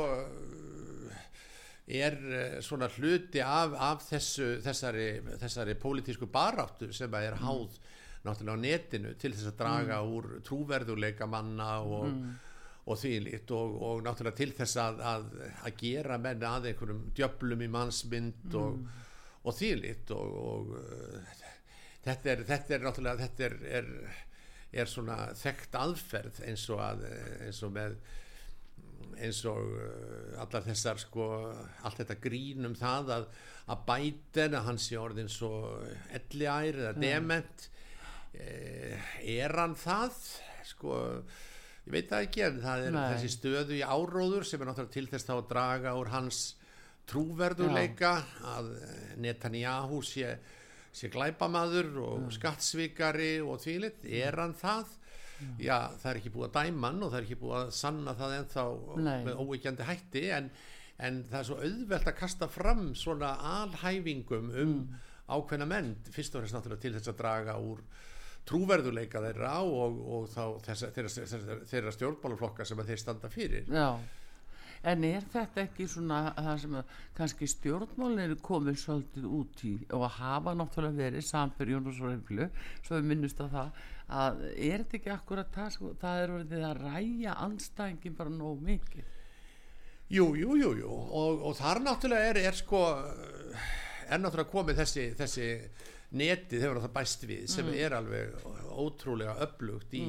Speaker 2: er uh, svona hluti af, af þessu, þessari, þessari pólitísku baráttu sem er háð náttúrulega á netinu til þess að draga úr trúverðuleika manna og, og því líkt og, og náttúrulega til þess að, að, að gera menn að einhverjum djöflum í mannsmynd og, og því líkt og, og uh, þetta, er, þetta er náttúrulega þetta er, er, er svona þekkt aðferð eins og að eins og með eins og uh, allar þessar sko, allt þetta grín um það að, að bæten að hann sé orðin svo elliær eða dement eh, er hann það? Sko ég veit það ekki en það er
Speaker 1: Nei.
Speaker 2: þessi stöðu í áróður sem er náttúrulega til þess að draga úr hans trúverðuleika að eh, Netanyahu sé, sé glæpamaður og skattsvikari og þvílitt, er hann það? Já, það er ekki búið að dæma hann og það er ekki búið að sanna það ennþá
Speaker 1: Nei.
Speaker 2: með óvíkjandi hætti en, en það er svo auðvelt að kasta fram svona alhæfingum um ákveðna menn, fyrst og fremst náttúrulega til þess að draga úr trúverðuleika þeirra og, og þá þessa, þeirra, þeirra, þeirra stjórnmálaflokka sem þeir standa fyrir.
Speaker 1: Já, en er þetta ekki svona það sem að kannski stjórnmálin eru komið svolítið út í og að hafa náttúrulega verið samfyrir Jónas og Reiflu, svo við minnust að það að er þetta ekki akkurat það, það er orðið að ræja anstæðingin bara nóg mikið?
Speaker 2: Jú, jú, jú, jú. Og, og þar náttúrulega er, er sko er náttúrulega komið þessi, þessi netið hefur það bæst við sem er alveg ótrúlega öflugt í,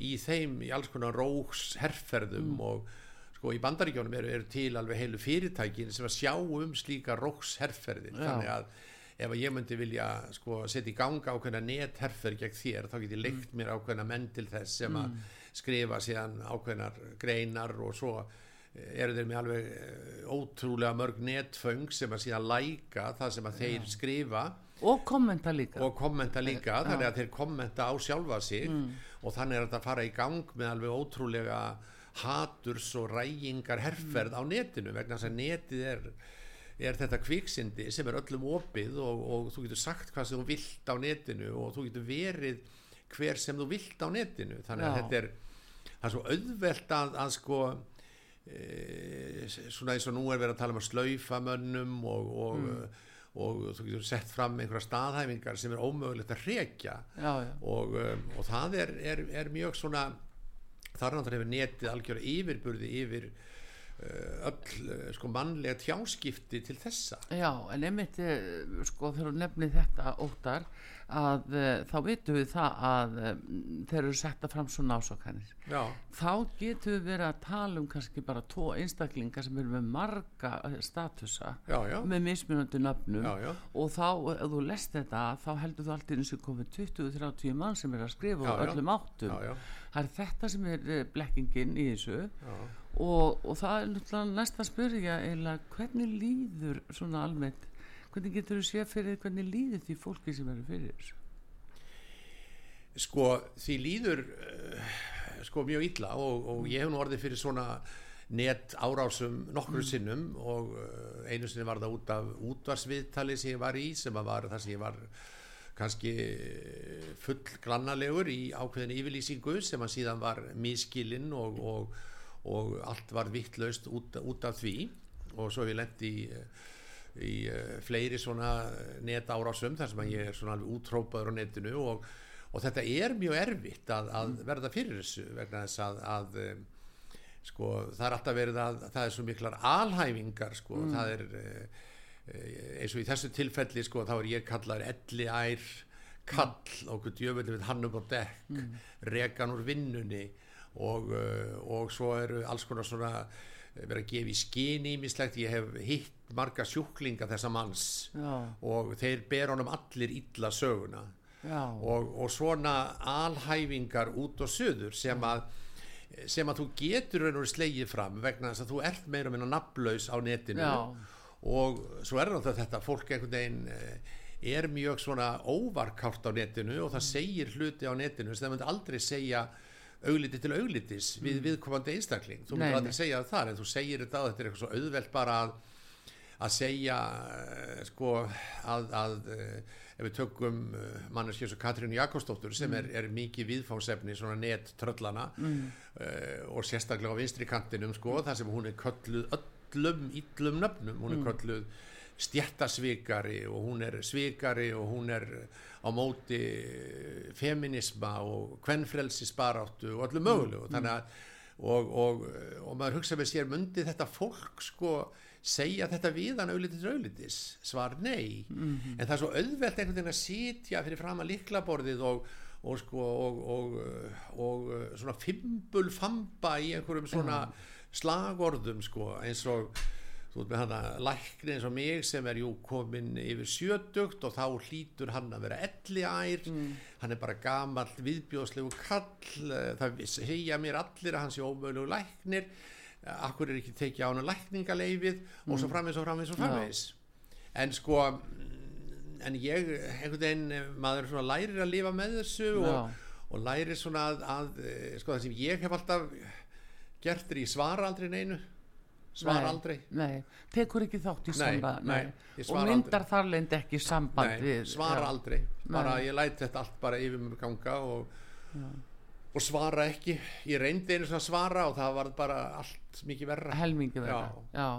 Speaker 2: í þeim í alls konar róks herrferðum og sko í bandaríkjónum eru, eru til alveg heilu fyrirtækin sem að sjá um slíka
Speaker 1: Já.
Speaker 2: þannig að ef ég myndi vilja sko, setja í ganga ákveðna netherferð gegn þér þá get ég leikt mér ákveðna menn til þess sem að skrifa síðan ákveðnar greinar og svo eh, eru þeir með alveg eh, ótrúlega mörg netföng sem að síðan læka það sem að þeir skrifa.
Speaker 1: Og kommenta líka.
Speaker 2: Og kommenta líka þannig að þeir kommenta á sjálfa sig og þannig er þetta að fara í gang með alveg ótrúlega haturs og rægingar herferð á netinu vegna þess að netið er, er þetta kviksindi sem er öllum opið og, og þú getur sagt hvað sem þú vilt á netinu og þú getur verið hver sem þú vilt á netinu. Þannig að
Speaker 1: Já.
Speaker 2: þetta er er svo auðvelt að, að sko e, svona eins og nú er verið að tala um að slaufa mönnum og, og, og þú getur sett fram einhverja staðhæfingar sem er ómögulegt að hrekja. Og, um, og það er, er, er mjög svona þar náttúrulega hefur netið algjör yfirburði yfir uh, öll uh, sko mannlega tjáskipti til þessa.
Speaker 1: Já en einmitt eh, sko þegar þú nefnir þetta óttar að uh, þá vitum við það að um, þeir eru setta fram svona ásókanir
Speaker 2: já,
Speaker 1: þá getum við verið að tala um kannski bara tvo einstaklingar sem eru með marga eh, statusa
Speaker 2: já, já,
Speaker 1: með mismunandi nöfnum.
Speaker 2: Já,
Speaker 1: og þá, ef þú lest þetta þá heldur þú alltaf eins og komið 20-30 mann sem er að skrifa
Speaker 2: já.
Speaker 1: öllum áttum.
Speaker 2: Já, já,
Speaker 1: það er þetta sem er eh, blekkingin í þessu. Og, og það er náttúrulega næst að spyrja eiginlega hvernig líður svona almennt hvernig getur þú séð fyrir hvernig líður því fólki sem eru fyrir þessu?
Speaker 2: Sko því líður uh, sko mjög illa og, og ég hef nú orðið fyrir svona net árásum nokkru sinnum og uh, einu sinni var það út af útvarsviðtali sem ég var í sem að var það sem ég var kannski eh, full grannalegur í ákveðin yfirlýsingu sem að síðan var miskilinn og, og, og allt var vittlaust út, út af því. Og svo ég lent í í uh, fleiri svona netárásum þar sem ég er svona alveg útrópaður á netinu og, og þetta er mjög erfitt að, að verða fyrir þessu vegna þess að, að um, sko það er alltaf verið að það er svo miklar alhæfingar sko það er eins og í þessu tilfelli sko þá er ég kallar elliær kall og djöfulli við hann upp á dekk mm. rekan úr vinnunni og, og svo eru alls konar svona eh, verið að gefa í skini ímislegt, ég hef hitt marga sjúklinga þessa manns
Speaker 1: já,
Speaker 2: og þeir ber honum allir illa söguna. Og, og svona alhæfingar út og söður sem að sem að þú getur raun og slegið fram vegna þess að þú ert meira meina nafnlaus á netinu.
Speaker 1: Já.
Speaker 2: og svo er náttúrulega þetta fólk einhvern veginn eh, er mjög svona óvarkárt á netinu og það segir hluti á netinu sem það myndi aldrei segja augliti til auglitis við viðkomandi einstakling. Þú
Speaker 1: Nei,
Speaker 2: myndir aldrei segja það en þú segir þetta og þetta er eitthvað svo auðvelt bara að að segja eh, sko að, að eh, ef við tökum manneski eins og Katrín Jakobsdóttur sem er, er mikið viðfánsefni svona net tröllana mm. og sérstaklega á vinstri kantinum sko þar sem hún er kölluð illum, illum nöfnum. Hún er kölluð stjættasvikari og hún er svikari og hún er á móti feminisma og kvennfrelsisbaráttu og öllu mögulegu. Þannig að og, og, og maður hugsa með sér myndi þetta fólk sko segja þetta við hann auðlitis auðlitis svar nei. En það er svo auðvelt einhvern veginn að sitja fyrir fram að liklaborðið og, og sko og, og, og svona fimbul famba í einhverjum svona slagorðum sko eins og þú veit með hann að lækni eins og mig sem er jú komin yfir sjötugt og þá hlýtur hann að vera elliær. Hann er bara gamall viðbjóðslegu kall eh, það segja mér allir að hann sé ómögulegu læknir akkur er ekki tekið á hann lækningaleifið og svo framins og framins og framins en sko mm, en ég, einhvern veginn maður svona lærir að lifa með þessu
Speaker 1: Já.
Speaker 2: og, og lærir svona að, að eh, sko það sem ég hef alltaf gert er í svara aldrei neinu. Svara
Speaker 1: Nei,
Speaker 2: aldrei.
Speaker 1: nei, tekur ekki þátt í samband
Speaker 2: ég
Speaker 1: og myndar þar leind ekki samband
Speaker 2: Nei,
Speaker 1: við
Speaker 2: svara
Speaker 1: já.
Speaker 2: aldrei. Bara ég læt þetta allt bara yfir mig ganga og, og svara ekki. Ég reyndi einu svona svara og það var bara allt mikið verra.
Speaker 1: Helmingi verða
Speaker 2: Já.
Speaker 1: já.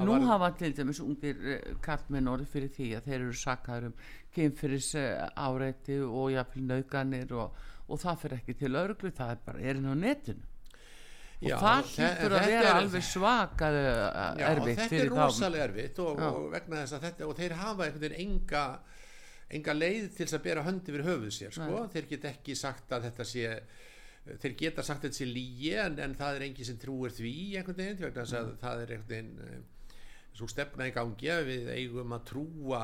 Speaker 1: Nú
Speaker 2: var-
Speaker 1: hafa til dæmis ungir uh, kallmenn orðið fyrir því að þeir eru sakkaður um kynfyrir uh, áreiti og jafnvel nauganir og, og það fyrir ekki til örglu, það er bara erinn á netinu.
Speaker 2: Já,
Speaker 1: og það hlýtur að vera
Speaker 2: er-
Speaker 1: alveg svakað
Speaker 2: Já,
Speaker 1: erfitt
Speaker 2: þetta er rosalega erfitt og, og vegna þess að þetta og þeir hafa einhvern veginn enga enga leið til þess að bera hönd yfir höfuð sér sko. þeir geta ekki sagt að þetta sé þeir geta sagt að þetta sé lígi en, en það er engin sem trúir því einhvern veginn vegna þess að það er einhvern veginn eh, svo stefna í gangi að við eigum að trúa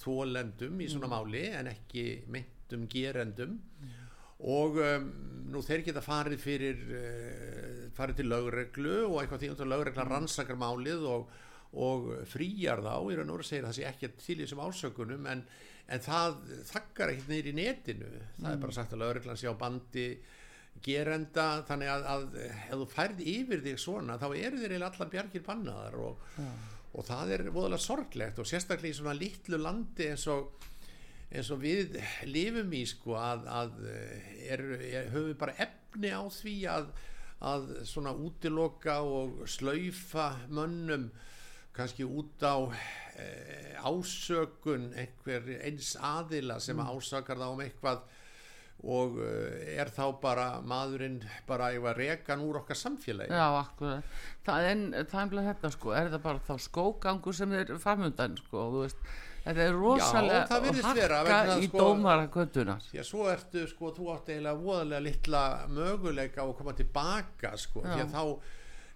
Speaker 2: þólendum í svona máli en ekki meintum gerendum. Og um, nú þeir geta farið fyrir uh, farið til lögreglu og eitthvað því að lögregla rannsakar málið og, og fríjar þá. Raun og veru segir að það sé ekki til þessum ásökunum en, en það þakkar ekkert niður í netinu. Það er bara sagt að lögreglan sé á bandi gerenda þannig að, að ef þú færð yfir þig svona þá eru þér eiginlega allar bjargir bannaðar og, og það er voðalega sorglegt og sérstaklega í svona litlu landi eins og eins og við lifum í sko að, að er, er, höfum við bara efni á því að, að svona útiloka og slaufa mönnum kannski út á e, ásökun einhver eins aðila sem ásakar þá um eitthvað og eh, er þá bara maðurinn bara eitthvað rekan úr okkar samfélagi
Speaker 1: Já, akkurat. Það er, það er bara þetta sko, er það bara þá skógangur sem er framöndan sko, þú veist, þetta er rosalega
Speaker 2: það virðist vera,
Speaker 1: harka í
Speaker 2: sko-
Speaker 1: dómara göttunar.
Speaker 2: því að svo ertu sko, þú átt eiginlega voðalega litla möguleika á að koma tilbaka sko, því að þá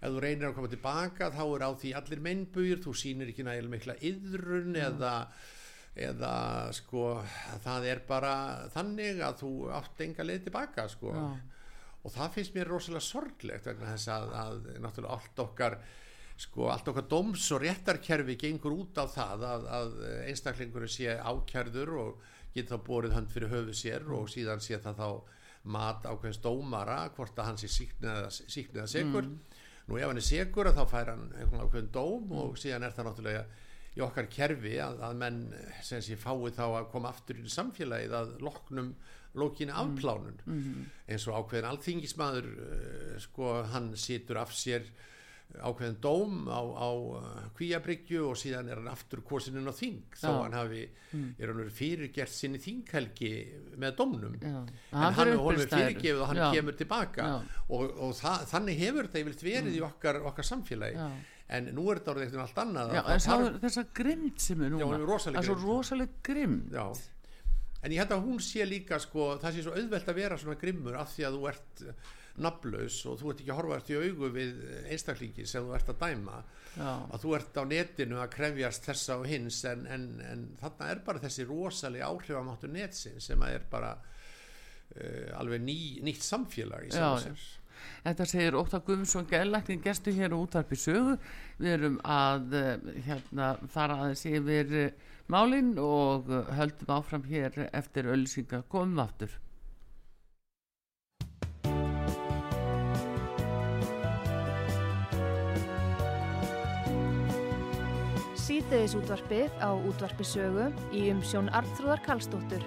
Speaker 2: ef þú reynir að koma tilbaka þá er á því allir mennbúir, þú sýnir ekki nægilega mikla yðrun eða eða sko það er bara þannig að þú átt enga leið tilbaka sko.
Speaker 1: Já.
Speaker 2: og það finnst mér rosalega sorglegt vegna þess að, að náttúrulega allt okkar sko allt okkar dóms og réttarkerfi gengur út á það að, að einstaklingur sé ákjærður og geta þá borið hönd fyrir höfu sér og síðan sé það þá mat ákveðins dómara hvort að hann sé síknið að segur nú ef hann er segur þá fær hann einhvern ákveðin dóm og síðan er það náttúrulega í okkar kerfi að, að menn sem sé fái þá að koma aftur í samfélagið að loknum lókinu afplánun. Eins og ákveðin alþingismadur uh, sko hann situr af sér ákveðin dóm á, á kvíabryggju og síðan er hann aftur kosininn á þing þó
Speaker 1: Já.
Speaker 2: hann hafi er hann verið fyrirgert sinni þinghelgi með dómnum
Speaker 1: Já.
Speaker 2: en
Speaker 1: Hann
Speaker 2: er fyrirgefið og hann
Speaker 1: Já.
Speaker 2: kemur tilbaka
Speaker 1: Já.
Speaker 2: og, og það, þannig hefur þetta yfirleitt verið í okkar, okkar samfélagi en nú er þetta orðið eitthvað allt annað að það
Speaker 1: sá þessa grimd sem er núna, það er svo
Speaker 2: grimmd.
Speaker 1: rosaleg grimd.
Speaker 2: Já, en ég held að hún sé líka sko, það sé svo auðvelt að vera svona grimmur af því að þú ert naflaus og þú ert ekki að horfa eftir í augu við einstaklingi sem þú ert að dæma
Speaker 1: Já.
Speaker 2: að þú ert á netinu að krefjast þessa og hins en, en, en þarna er bara þessi rosalega áhrifamáttu netsin sem að er bara uh, alveg ný, nýtt samfélag í sér
Speaker 1: Þetta segir Óttar Guðmundsson gælækning gestu hér á útarpi sögu. Við erum að eh, hérna, fara aðeins yfir eh, málin og höldum áfram hér eftir ölsinga komum aftur.
Speaker 3: Síðdeðis útvarpið á útvarpi sögu í umsjón Arnþróðar Karlsdóttur.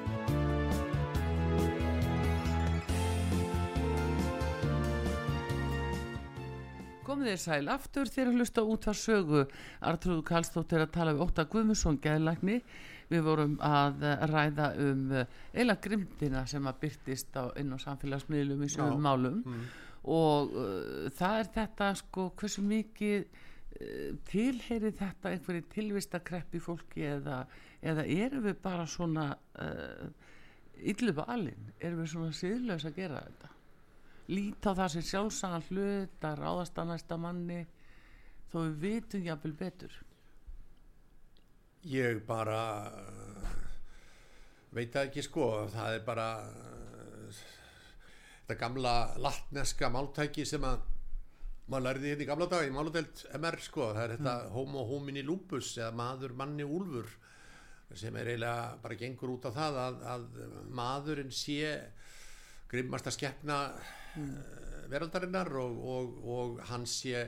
Speaker 1: komið þér sæl aftur þegar að hlusta út að sögu Artrúðu Kallstóttir að tala við Óta Guðmusson geðlækni við vorum að ræða um eila grimdina sem að byrtist á, inn á samfélagsmiðlum í sögum málum mm. og uh, það er þetta sko hversu mikið tilheyri þetta einhverju tilvistakreppi fólki eða, eða erum við bara svona uh, yllufa alin erum við svona síðlaus að gera þetta? Líta á það sem sjálfsagan hlut að ráðast að næsta manni þó við vitum jáfnvel betur.
Speaker 2: Ég bara uh, veit ekki sko. Það er bara uh, þetta gamla latneska máltæki sem að maður lærði hérna í gamla dag í málutelt MR sko það er þetta mm. homo homini lupus eða maður manni úlfur sem er eiginlega bara gengur út á það að, að maðurinn sé grimmast að skeppna mm. veraldarinnar og, og, og hann sé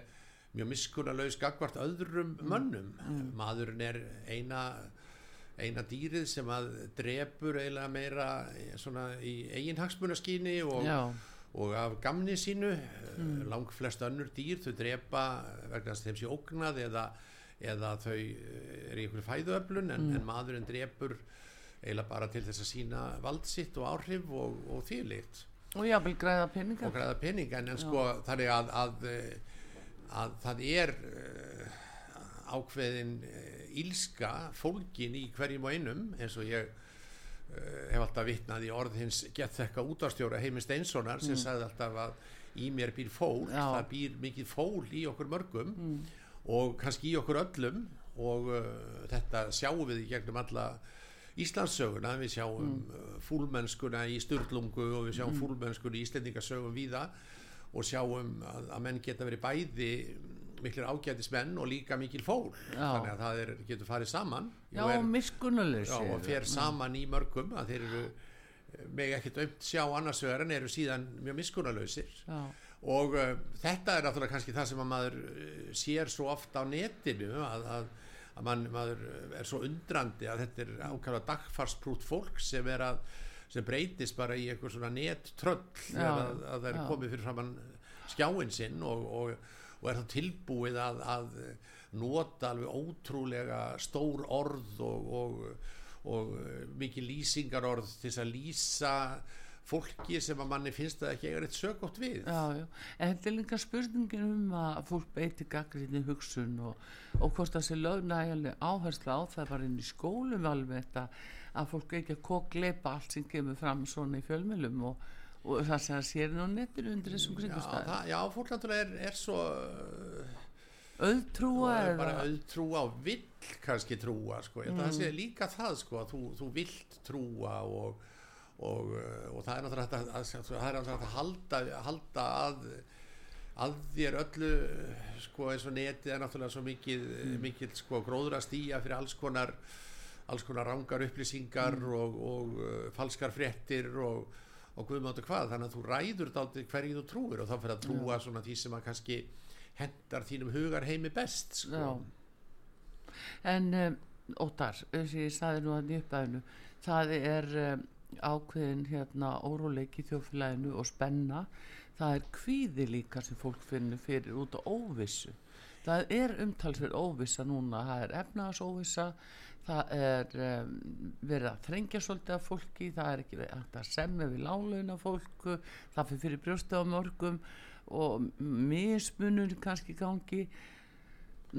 Speaker 2: mjög miskunnulegs gagvart öðrum mm. mönnum mm. maðurinn er eina eina dýrið sem að drefur eiginlega meira svona í eigin hagsmunaskíni og, og af gamni sínu mm. lang flest önnur dýr þau drepa vegna þess að þeim sé ógnað eða, eða þau er í einhverju fæðuöflun en, mm. en maðurinn drefur eiginlega bara til þess að sína valdsitt og áhrif og, og þýrlikt
Speaker 1: og jáfnvel græða peninga
Speaker 2: og græða peninga en, en sko þannig að, að, að það er ákveðin ílska fólkin í hverjum og einum eins og ég hef alltaf vittnað í orð hins gett þekka útastjóra Heimi Steinssonar sem mm. sagði alltaf að í mér býr fól Já. það býr mikið fól í okkur mörgum mm. og kannski í okkur öllum og þetta sjáum við í gegnum alla Íslandssöguna, við sjáum mm. Uh, fúlmennskuna í Sturlungu og við sjáum mm. fúlmennskuna í Íslendingasögum víða og sjáum að, að menn geta verið bæði miklir ágætismenn og líka mikil fól. Já. þannig að það er, getur farið saman.
Speaker 1: Já, og miskunnulegs
Speaker 2: og fer mm. saman í mörgum að þeir eru meg ekki dömt sjá annarsvegar en eru síðan mjög miskunnalösir og uh, þetta er náttúrulega kannski það sem að maður uh, sér svo ofta á netinu að, að að man, maður er svo undrandi að þetta er ákvæmlega dagfarsprút fólk sem er að sem breytist bara í eitthvað svona nettröll að, að það er komið fyrir framann skjáin sinn og, og, og er þá tilbúið að, að nota alveg ótrúlega stór orð og, og mikið lýsingarorð til að lýsa fólki sem að manni finnst það ekki eiga rétt sögótt við
Speaker 1: já, já. en þetta er líka spurningin um að fólk beiti gaggrinni hugsun og, og hvort það sé lögnægileg áherslu á það var inn í skólum alveg þetta að fólk ekki að kokleipa allt sem kemur fram svona í fjölmjölum og, og það sem það sér nú nettir undir þessum kringustæð
Speaker 2: já, fólk náttúrulega er, er svo
Speaker 1: auðtrúa
Speaker 2: er bara auðtrúa og vill kannski trúa sko. mm. það sé líka það sko, að þú, þú vilt trúa og og, og það er náttúrulega að, að, að, að halda, halda að að þér öllu sko eins og netið er náttúrulega svo mikið, mm. mikið sko gróður að stýja fyrir alls konar alls konar rángar upplýsingar mm. og, og uh, falskar fréttir og, og guðmáttu hvað þannig að þú ræður þetta hverju þú trúir og þá fyrir að trúa Já. svona því sem að kannski hendar þínum hugar heimi best sko.
Speaker 1: En um, Óttar, þess að ég saði nú að nýpæðinu það er um, ákveðin hérna óróleiki þjóflæðinu og spenna það er kvíði líka sem fólk finnir fyrir út á óvissu það er umtalsverð óvissa núna. Það er efnaðsóvissa það er um, verið að þrengja svolítið af fólki. Það er ekki að semja við lálauna fólku það fyrir fyrir brjósta á mörgum og mismunur kannski gangi.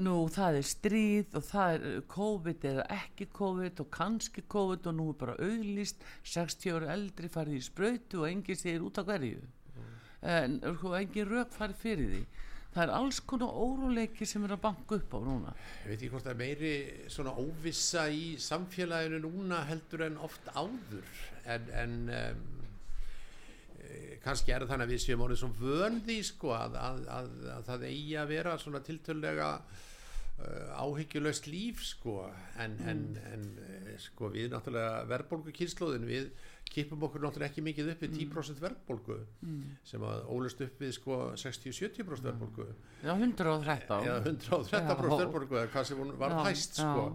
Speaker 1: Nú það er stríð og það er COVID eða ekki COVID og kannski COVID og nú er bara auðlist 60 ára eldri farið í spröytu og enginn segir út á hverju. Mm. en enginn rauk farið fyrir því það er alls konar óróleiki sem er að banka upp á núna
Speaker 2: ég veit ekki hvort það er meiri svona óvissa í samfélaginu núna heldur en oft áður en, en um, kannski er það þannig að við séum orðið svo vöndi sko að, að, að, að það eigi að vera svona tiltölulega uh, áhyggjulöst líf sko en, mm. en, en uh, sko við náttúrulega verðbólgu kynnslóðin við kipum okkur náttúrulega ekki mikið upp við 10% verðbólgu mm. sem að ólust upp við sko 60-70% verðbólgu.
Speaker 1: Já 113
Speaker 2: Já 113% verðbólgu eða hvað sem var hæst sko.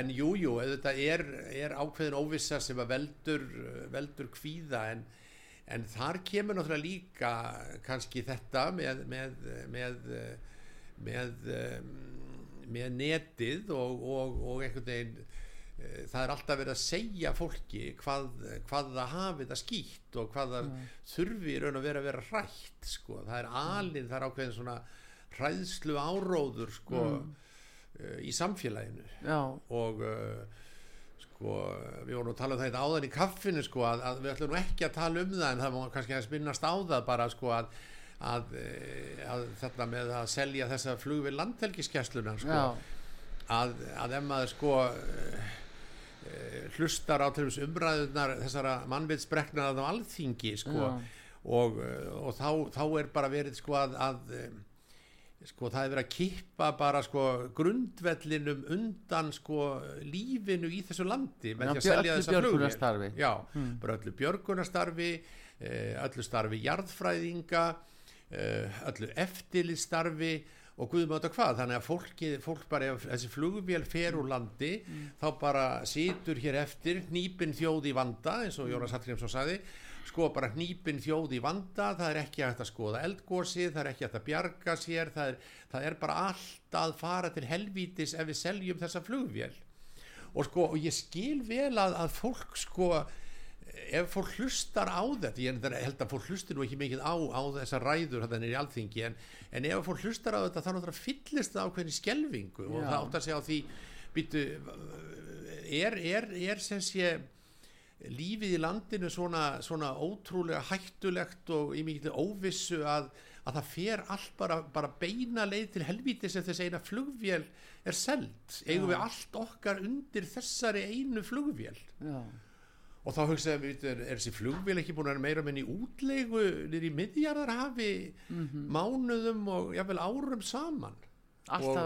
Speaker 2: en jújú, jú, þetta er, er ákveðin óvissa sem að veldur veldur kvíða en en þar kemur náttúrulega líka kannski þetta með með, með, með, með netið og, og, og einhvern veginn það er alltaf verið að segja fólki hvað, hvað það hafi það skýtt og hvað það mm. þurfi raun að vera að vera rætt sko. það er alin, það er ákveðin svona hræðslu áróður sko, mm. uh, í samfélaginu
Speaker 1: Já.
Speaker 2: og uh, sko, við vorum að tala um það hérna áðan í kaffinu sko, að, að við ætlum ekki að tala um það en það má kannski að spinnast á það bara sko, að, að, eh, að þetta með að selja þessa flug við landhelgiskessluna sko, að ef maður sko hlustar á til þess umræðunar þessara mannvitsbreknaðað á alþingi sko, og, og þá, þá er bara verið sko að sko það er verið að kippa bara sko grundvellinum undan sko lífinu í þessu landi með
Speaker 1: Já,
Speaker 2: því að selja þessa
Speaker 1: flugvél
Speaker 2: Já, hmm. bara öllu björgunastarfi eh, öllu starfi jarðfræðinga eh, öllu eftirlistarfi og guðum átta hvað, þannig að fólki, fólk bara ef þessi flugvél fer úr landi mm. þá bara situr hér eftir nýpin þjóð í vanda eins og Jónas Hallgrímsson sagði sko bara hnípin þjóð í vanda það er ekki hægt að skoða eldgósi það er ekki hægt að bjarga sér það er, það er bara allt að fara til helvítis ef við seljum þessa flugvél og sko og ég skil vel að, að fólk sko ef fólk hlustar á þetta ég held að fólk hlustir nú ekki mikið á, á þessa ræður þannig er í alþingi en, en ef fólk hlustar á þetta þá náttúrulega fyllist það ákveðin skjelvingu og það átt að segja á því býtu, er, er, er sem sé lífið í landinu svona, svona ótrúlega hættulegt og í mikilvæg óvissu að, að það fer allt bara, bara beina leið til helvítis ef þess eina flugvél er seld eigum Já. við allt okkar undir þessari einu flugvél Já. Og þá hugsaðum við er, er þessi flugvél ekki búin að vera meira menn í útlegu nýri miðjarðarhafi mm -hmm. mánuðum og jáfnvel árum saman?
Speaker 1: Og,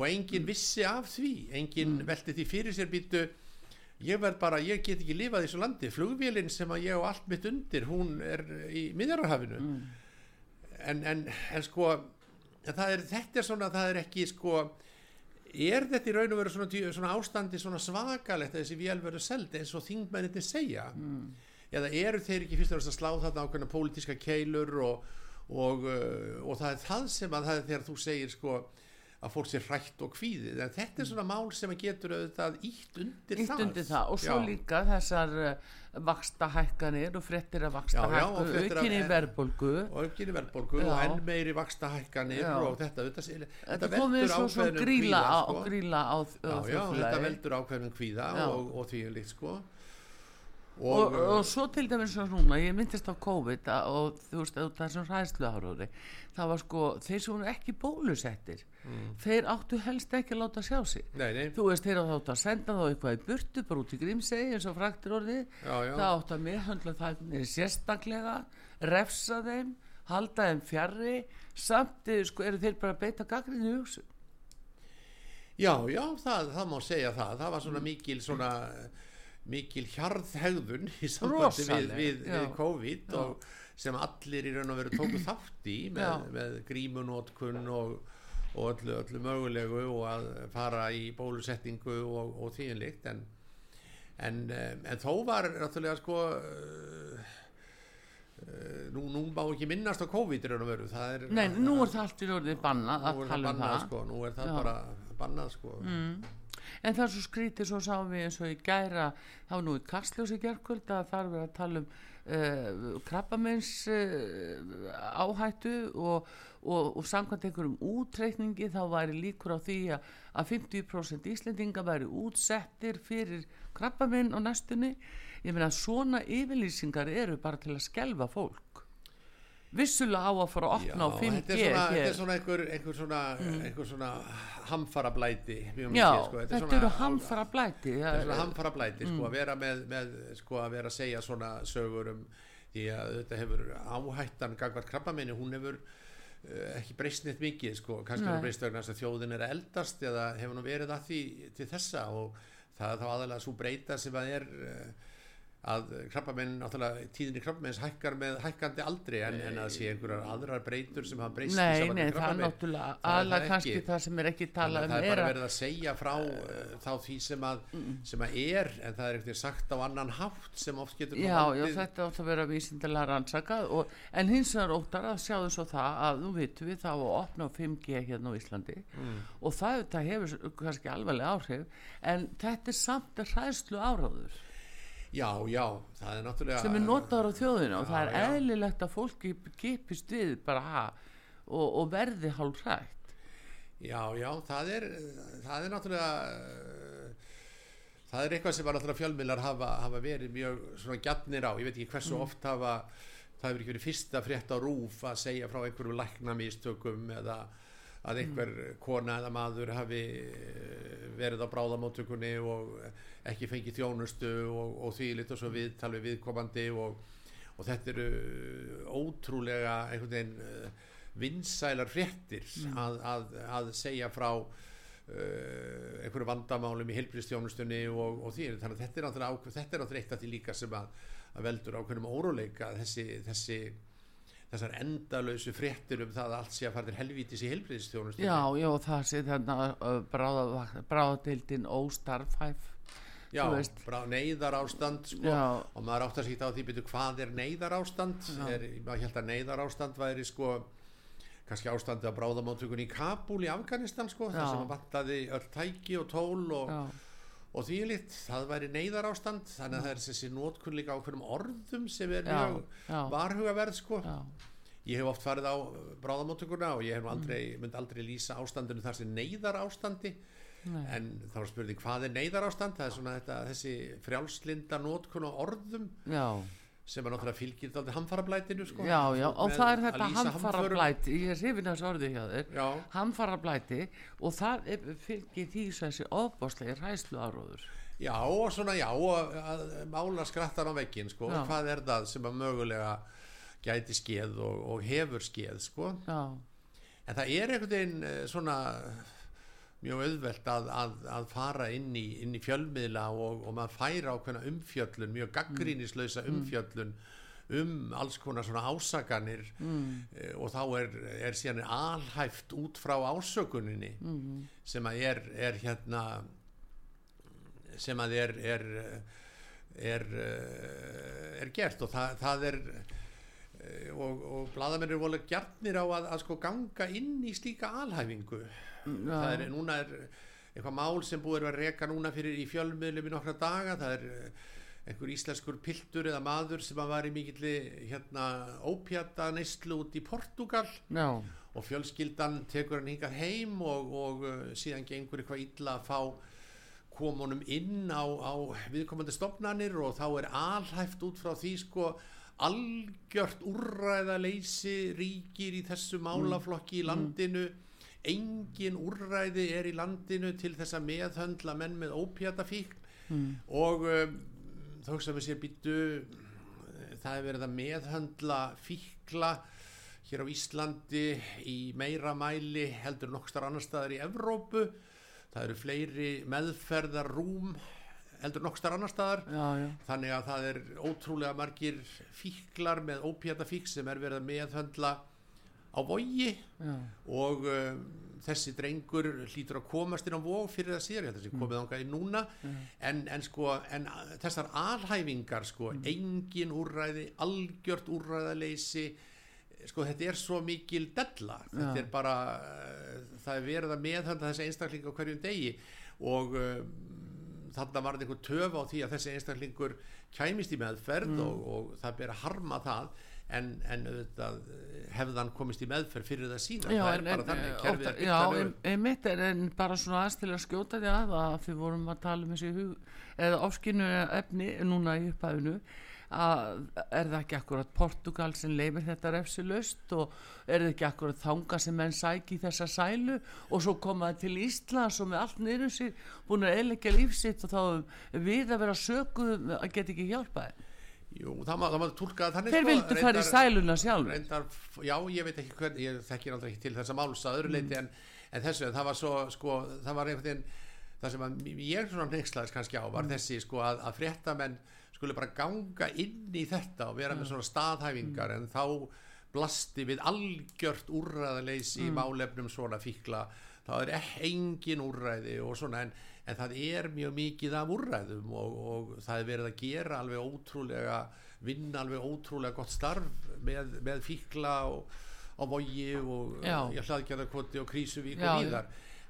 Speaker 2: og enginn vissi af því. Enginn mm. velti því fyrir sér býtu ég verð bara, ég get ekki lifað í þessu landi. Flugvélinn sem að ég á allt mitt undir hún er í miðjararhafinu mm. en, en, en sko það er, þetta er svona það er ekki sko er þetta í raun og veru svona, svona ástandi svona svakalegt að þessi vél verður seld eins og þingmenninni segja mm. eða eru þeir ekki fyrst og fremst að slá þarna ákveðna pólitíska keilur og, og, uh, og það er það sem að það er þegar þú segir sko að fólk sé hrætt og kvíðið en þetta er svona mál sem getur auðvitað ítt undir,
Speaker 1: ítt undir það. Og svo já. líka þessar eh, vaksta hækkanir og frettir að vaksta hækku aukinni verðbólgu.
Speaker 2: Og aukinni verðbólgu og enn meiri vaksta hækkanir já. og þetta þetta,
Speaker 1: þetta, þetta veldur ákveðnum kvíða sko. á, á,
Speaker 2: á já, þetta veldur ákveðnum kvíða og, og því líkt sko
Speaker 1: Og, og, og svo til dæmis svo núna ég myndist á COVID og þú veist það er svona ræðslu áróði það var sko þeir sem voru ekki bólusettir mm. þeir áttu helst ekki að láta sjá sig
Speaker 2: nei, nei.
Speaker 1: þú veist þeir áttu að senda þá eitthvað í burtu bara út í grímsegi eins og fraktir orði já, já. það áttu að meðhandla það sérstaklega refsa þeim halda þeim fjarrri samt eh, sko eru þeir bara að beita gagrinu í hugsu
Speaker 2: Já, já, það, það má segja það það var svona mikil svona mikil hjarðhegðun í sambandi við, við, við COVID og sem allir í raun og veru tóku þátt í með, með grímunótkun og, og öllu, öllu mögulegu og að fara í bólusettingu og, og þýjanlikt en, en, en þó var náttúrulega sko uh, nú, nú má ekki minnast á COVID í raun og veru.
Speaker 1: Er, Nei, nú er það allt í rauninu bannað
Speaker 2: nú er það um bannað sko, nú er það Já. bara bannað sko. Mm
Speaker 1: en það er svo skrítið svo sáum við eins og í gæra þá nú í Kastljósi gerðkvöld að þar við að tala um uh, krabbamenns uh, áhættu og, og, og samkvæmt einhverjum útreikningi þá væri líkur á því að, að 50% íslendinga væri útsettir fyrir krabbamenn á næstunni. Ég meina svona yfirlýsingar eru bara til að skelva fólk vissulega á að fara að opna á 5G
Speaker 2: þetta er svona, þetta er svona einhver, einhver svona, mm. einhver svona hamfara blæti Já,
Speaker 1: sko. þetta, þetta eru hamfara blæti
Speaker 2: þetta er svona hamfara blæti mm. sko, að vera með, með sko, að vera að segja svona sögur um því að þetta hefur áhættan gangvart krabbaminni, hún hefur uh, ekki breyst neitt mikið sko, kannski hún breyst vegna að þjóðin er eldast eða hefur nú verið að því til þessa og það er þá aðalega svo breyta sem að er uh, að krabbamenn, náttúrulega tíðinni krabbamenns hækkar með hækkandi aldri en, en að sé einhverjar aðrar breytur sem hafa breyst
Speaker 1: Nei, nei, það er náttúrulega aðla kannski
Speaker 2: ekki.
Speaker 1: það sem er ekki talað
Speaker 2: að
Speaker 1: um
Speaker 2: það er bara verið að segja frá uh, þá því sem að, sem að er en það er eitthvað sagt á annan hátt sem oft getur
Speaker 1: Já, já, þetta átt að vera vísindilega rannsakað og, en hins vegar óttar að sjáðu svo það að nú vitum við þá að opna á 5G hérna á Íslandi
Speaker 2: Mm.
Speaker 1: og það, það hefur kannski alveg áhrif en þetta er samt að hræðslu áráður
Speaker 2: Já, já, það er náttúrulega
Speaker 1: sem er notaður á þjóðina og það er eðlilegt að fólki gipist við bara ha, og, og verði hálf hrætt
Speaker 2: Já, já, það er það er náttúrulega það er eitthvað sem að náttúrulega fjölmiðlar hafa, hafa verið mjög svona gjarnir á, ég veit ekki hversu oft hafa það hefur ekki verið fyrsta frétt á rúf að segja frá einhverju læknamistökum eða að einhver kona eða maður hafi eh, verið á bráðamóttökunni og ekki fengið þjónustu og, og því lit og svo við viðkomandi og, og þetta eru ótrúlega einhvern veginn uh, vinsælar fréttir að, að, að segja frá uh, einhverju vandamálum í heilbristjónustunni og, og því. Þannig að er þetta er náttúrulega eitt af því líka sem að, að veldur ákveðnum óróleika þessi, þessi þessar endalösu fréttir um það að allt sé að fara til helvítis í heilbristjónustunni
Speaker 1: Já, já, það sé þannig bráðadildin óstarfhæf
Speaker 2: Já, brá, neyðar ástand sko, og maður átt að sýta á því byrju hvað er neyðar ástand er, maður held að neyðar ástand væri sko kannski ástandi á bráðamáttökunni í Kabul í Afganistan sko, þar sem að vantaði öll tæki og tól og,
Speaker 1: Já,
Speaker 2: og því litt, það væri neyðar ástand þannig að það er þessi nótkun líka á hverjum orðum sem er mjög varhugaverð sko. Ég hef oft farið á bráðamáttökuna og ég aldrei, myndi aldrei lýsa ástandinu þar sem neyðar ástandi
Speaker 1: nei,
Speaker 2: en þá er spurning hvað er neyðarástand? Það er svona þetta, þessi frjálslinda nótkun og orðum.
Speaker 1: Já
Speaker 2: sem er náttúrulega fylgir þátti hamfarablætinu sko.
Speaker 1: Já, já, og það er
Speaker 2: að
Speaker 1: þetta
Speaker 2: lýsa
Speaker 1: hamfara
Speaker 2: hamförum.
Speaker 1: blæti, ég er hrifin þessu orði hjá þér,
Speaker 2: já,
Speaker 1: hamfara blæti og það fylgir því þessi ofbáslega ræslu áróður.
Speaker 2: já, og svona já og að mála skrattar á veggin sko.
Speaker 1: Já.
Speaker 2: hvað er það sem að mögulega gæti skeð og, og hefur skeð sko.
Speaker 1: Já,
Speaker 2: en það er einhvern veginn eh, svona mjög auðvelt að, að, að fara inn í, inn í fjölmiðla og, og maður færa ákveðna umfjöllun mjög gaggrínislausa umfjöllun um alls konar svona ásakanir mm. og þá er, er síðan alhæft út frá ásökuninni mm. sem að er, er hérna sem að er er, er, er gert og það, það er eh, og, og bladamenn eru volið gjarnir á að, að sko ganga inn í slíka alhæfingu það er, núna er eitthvað mál sem búið að reka núna fyrir í fjölmiðlum í nokkra daga. Það er eh, einhver íslenskur piltur eða maður sem var í mikilli hérna ópjata neyslu út í Portugal
Speaker 1: já,
Speaker 2: og fjölskyldan tekur hann hingað heim og, og uh, síðan gengur eitthvað illa að fá komunum inn á, á viðkomandi stofnanir og þá er alhæft út frá því sko algjört úrræðaleysi ríkir í þessu málaflokki í landinu engin úrræði er í landinu til þess að meðhöndla menn með ópjatafík og um, þá hugsaðum við sér býttu það er verið að meðhöndla fíkla hér á Íslandi í meira mæli heldur nokkstар annar staðar í Evrópu. Það eru fleiri meðferðarrúm heldur nokkstar annar staðar
Speaker 1: já, já,
Speaker 2: þannig að það er ótrúlega margir fíklar með ópjata fík sem er verið að meðhöndla á vogi
Speaker 1: já,
Speaker 2: og um, þessi drengur hlýtur að komast inn á vóg fyrir það að þessi komið ánga í núna. En, en sko en uh, þessar alhæfingar sko engin úrræði, algjört úrræðaleysi sko þetta er svo mikil della. Þetta
Speaker 1: Já.
Speaker 2: er bara uh, það er verið að meðhönda þessi einstakling á hverjum degi og um, þarna var þetta einhver töf á því að þessi einstaklingur kæmist í meðferð
Speaker 1: Mm.
Speaker 2: og, og það ber að harma það en, en auðvitað hefðan komist í meðferð fyrir það síðan.
Speaker 1: Já,
Speaker 2: það
Speaker 1: en,
Speaker 2: er bara
Speaker 1: en,
Speaker 2: þannig
Speaker 1: en, já,
Speaker 2: þannig
Speaker 1: en,
Speaker 2: upp.
Speaker 1: en mitt er en bara svona aðeins til að skjóta því að að við vorum að tala um þessi hug eða ofskinu efni núna í upphæfinu að er það ekki akkurat Portugal sem leifir þetta refsilust og er það ekki akkurat þanga sem menn sæki í þessa sælu? Og svo koma það til Íslands og með allt niður sér búin að eðleggja lífsitt og þá við að vera sökuð að geta ekki hjálpaði
Speaker 2: Jú, það má, það má tólka þannig
Speaker 1: þeir
Speaker 2: sko,
Speaker 1: vildu fara í sæluna sjálf
Speaker 2: reyndar, já, ég veit ekki hvern ég þekkir aldrei ekki til máls að öðru leiti en, en þessu, en það var svo sko, það var einhvern veginn það sem að ég svona neykslaðis kannski á var þessi sko að, að fréttamenn skuli bara ganga inn í þetta og vera með svona staðhæfingar en þá blasti við algjört úrræðaleysi í málefnum svona fíkla. Það er e- engin úrræði og svona en, en það er mjög mikið af úrræðum og, og það er verið að gera alveg ótrúlega vinna alveg ótrúlega gott starf með, með fíkla og, á vogi og hlaðgjörðarkoti og krísuvík og víðar.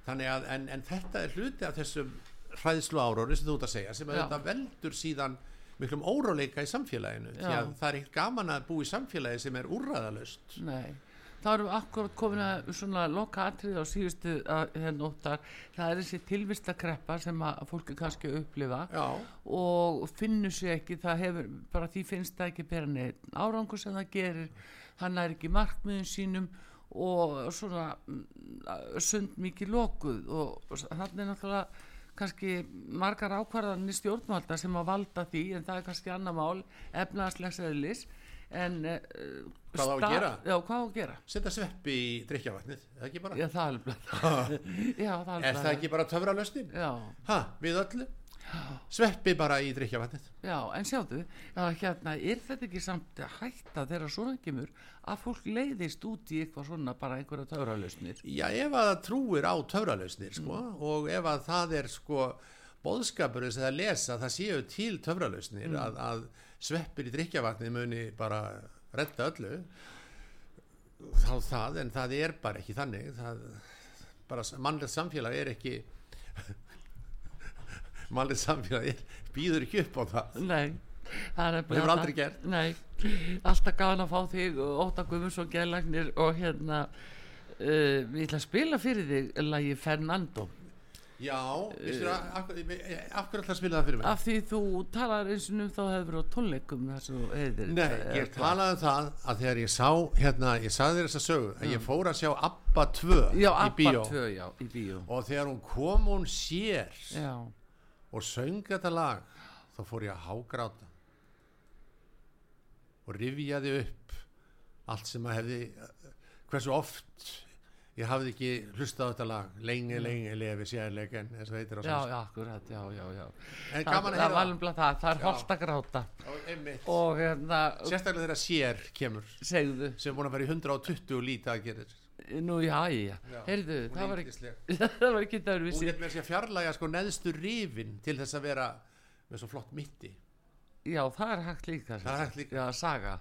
Speaker 2: Þannig að en, en þetta er hluti af þessum hræðslu áróri sem þú ert að segja sem að þetta veldur síðan miklum óráleika í samfélaginu. Því að það er ekkert gaman að búa í samfélagi sem er úrræðalöst
Speaker 1: Nei, þá erum við akkurat komin að svona loka atrið á síðustu að, hérna óttar, það er þessi tilvistakreppa sem að fólki kannski upplifa
Speaker 2: Já,
Speaker 1: og finnur sér ekki, það hefur bara því finnst það ekki bera neitt árangur sem það gerir, hann er ekki markmiðin sínum og svona mm, sund mikið lokuð og þannig er náttúrulega kannski margar ákvarðanir stjórnvalda sem að valda því en það er kannski annar mál efnaðslegs eðlis en uh,
Speaker 2: Hvað á að gera?
Speaker 1: Já, hvað á að gera?
Speaker 2: setja sveppi í drikjavatnið er það ekki bara,
Speaker 1: Já, það er alveg <laughs> Já, það er
Speaker 2: er það ekki bara töfralöstin?
Speaker 1: Já,
Speaker 2: Ha, við öllu? Sveppi bara í drikjavatnið
Speaker 1: já, en sjáðu já, hérna, er þetta ekki samt hætta þegar svona kemur að fólk leiðist út í eitthvað svona bara einhverja töfralausnir?
Speaker 2: Já, ef að það trúir á töfralösnir sko, og ef að það er sko bóðskapurinn sem það lesa það séu til töfralösnir að, að sveppir í drikjavatnið muni bara redda öllu. Þá það, en það er bara ekki þannig. Það, bara mannlegt samfélag er ekki <laughs> mannlegt samfélag er, býður ekki upp á það.
Speaker 1: Nei, það
Speaker 2: hefur aldrei gert.
Speaker 1: Nei, alltaf gaman að fá þig Óta Guðmundsson gælagnir og hérna uh, við ætla að spila fyrir þig lagi Fernando
Speaker 2: Já, veistu það, af, af hverju ætla að spila það fyrir mig?
Speaker 1: af því þú talar eins og um þá hefur á tónleikum
Speaker 2: Nei, ég talaði um það að þegar ég sá hérna, ég sagði þér þessa sögu að ég fór að sjá Abba 2
Speaker 1: Já,
Speaker 2: í
Speaker 1: Abba
Speaker 2: bíó.
Speaker 1: 2, já, í bíó.
Speaker 2: Og þegar hún kom hún sér
Speaker 1: Já,
Speaker 2: og söng þetta lag þá fór ég að hágráta og rifjaði upp allt sem að hefði hversu oft ég hafði ekki hlustað á þetta lag lengi, lengi lefi sérleiken eins og heitir á
Speaker 1: já,
Speaker 2: sænsku.
Speaker 1: já, akkurat, já, já, já.
Speaker 2: En
Speaker 1: Það,
Speaker 2: gaman að
Speaker 1: það
Speaker 2: heyra
Speaker 1: alveg það, það er
Speaker 2: Já.
Speaker 1: holdt að gráta.
Speaker 2: Og
Speaker 1: hérna,
Speaker 2: sérstaklega þegar sér kemur.
Speaker 1: Segðu.
Speaker 2: Sem er búin að vera í 120 lítið að gera
Speaker 1: nú, já, já,
Speaker 2: Já,
Speaker 1: heyrðu,
Speaker 2: hún
Speaker 1: það
Speaker 2: er
Speaker 1: var ekki <laughs> það var ekki það
Speaker 2: hún
Speaker 1: vissi
Speaker 2: getur með sér fjarlæga sko neðstu rifin til þess að vera með svo flott mitti.
Speaker 1: Já, það er hægt líka
Speaker 2: Það er hægt líka.
Speaker 1: já, saga.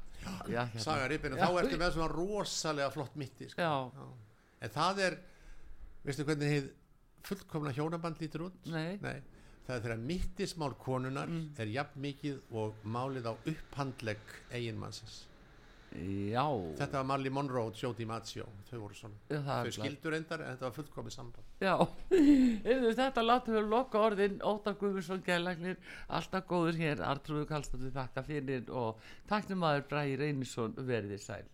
Speaker 1: Já, hérna.
Speaker 2: saga rifin.
Speaker 1: Já.
Speaker 2: þá ertu með svona rosalega flott mitti sko.
Speaker 1: já,
Speaker 2: en það er veistu hvernig heið fullkomna hjónaband lítur út?
Speaker 1: Nei,
Speaker 2: það er þegar mittismál konunar er jafn mikið og málið á upphandlegg eiginmannsins
Speaker 1: já.
Speaker 2: Þetta var Marley Monroe og Jody Maggio þau voru svona,
Speaker 1: er
Speaker 2: þau skildur endar en þetta var fullkomið samband.
Speaker 1: Já, <laughs> Heyrðu, þetta látum við loka orðin. Óttar Guðmundsson gælagnir alltaf góður hér, Artrúður Kallstóttir þakka fyrir og taknum aður Bræði Reynisson verðið sæl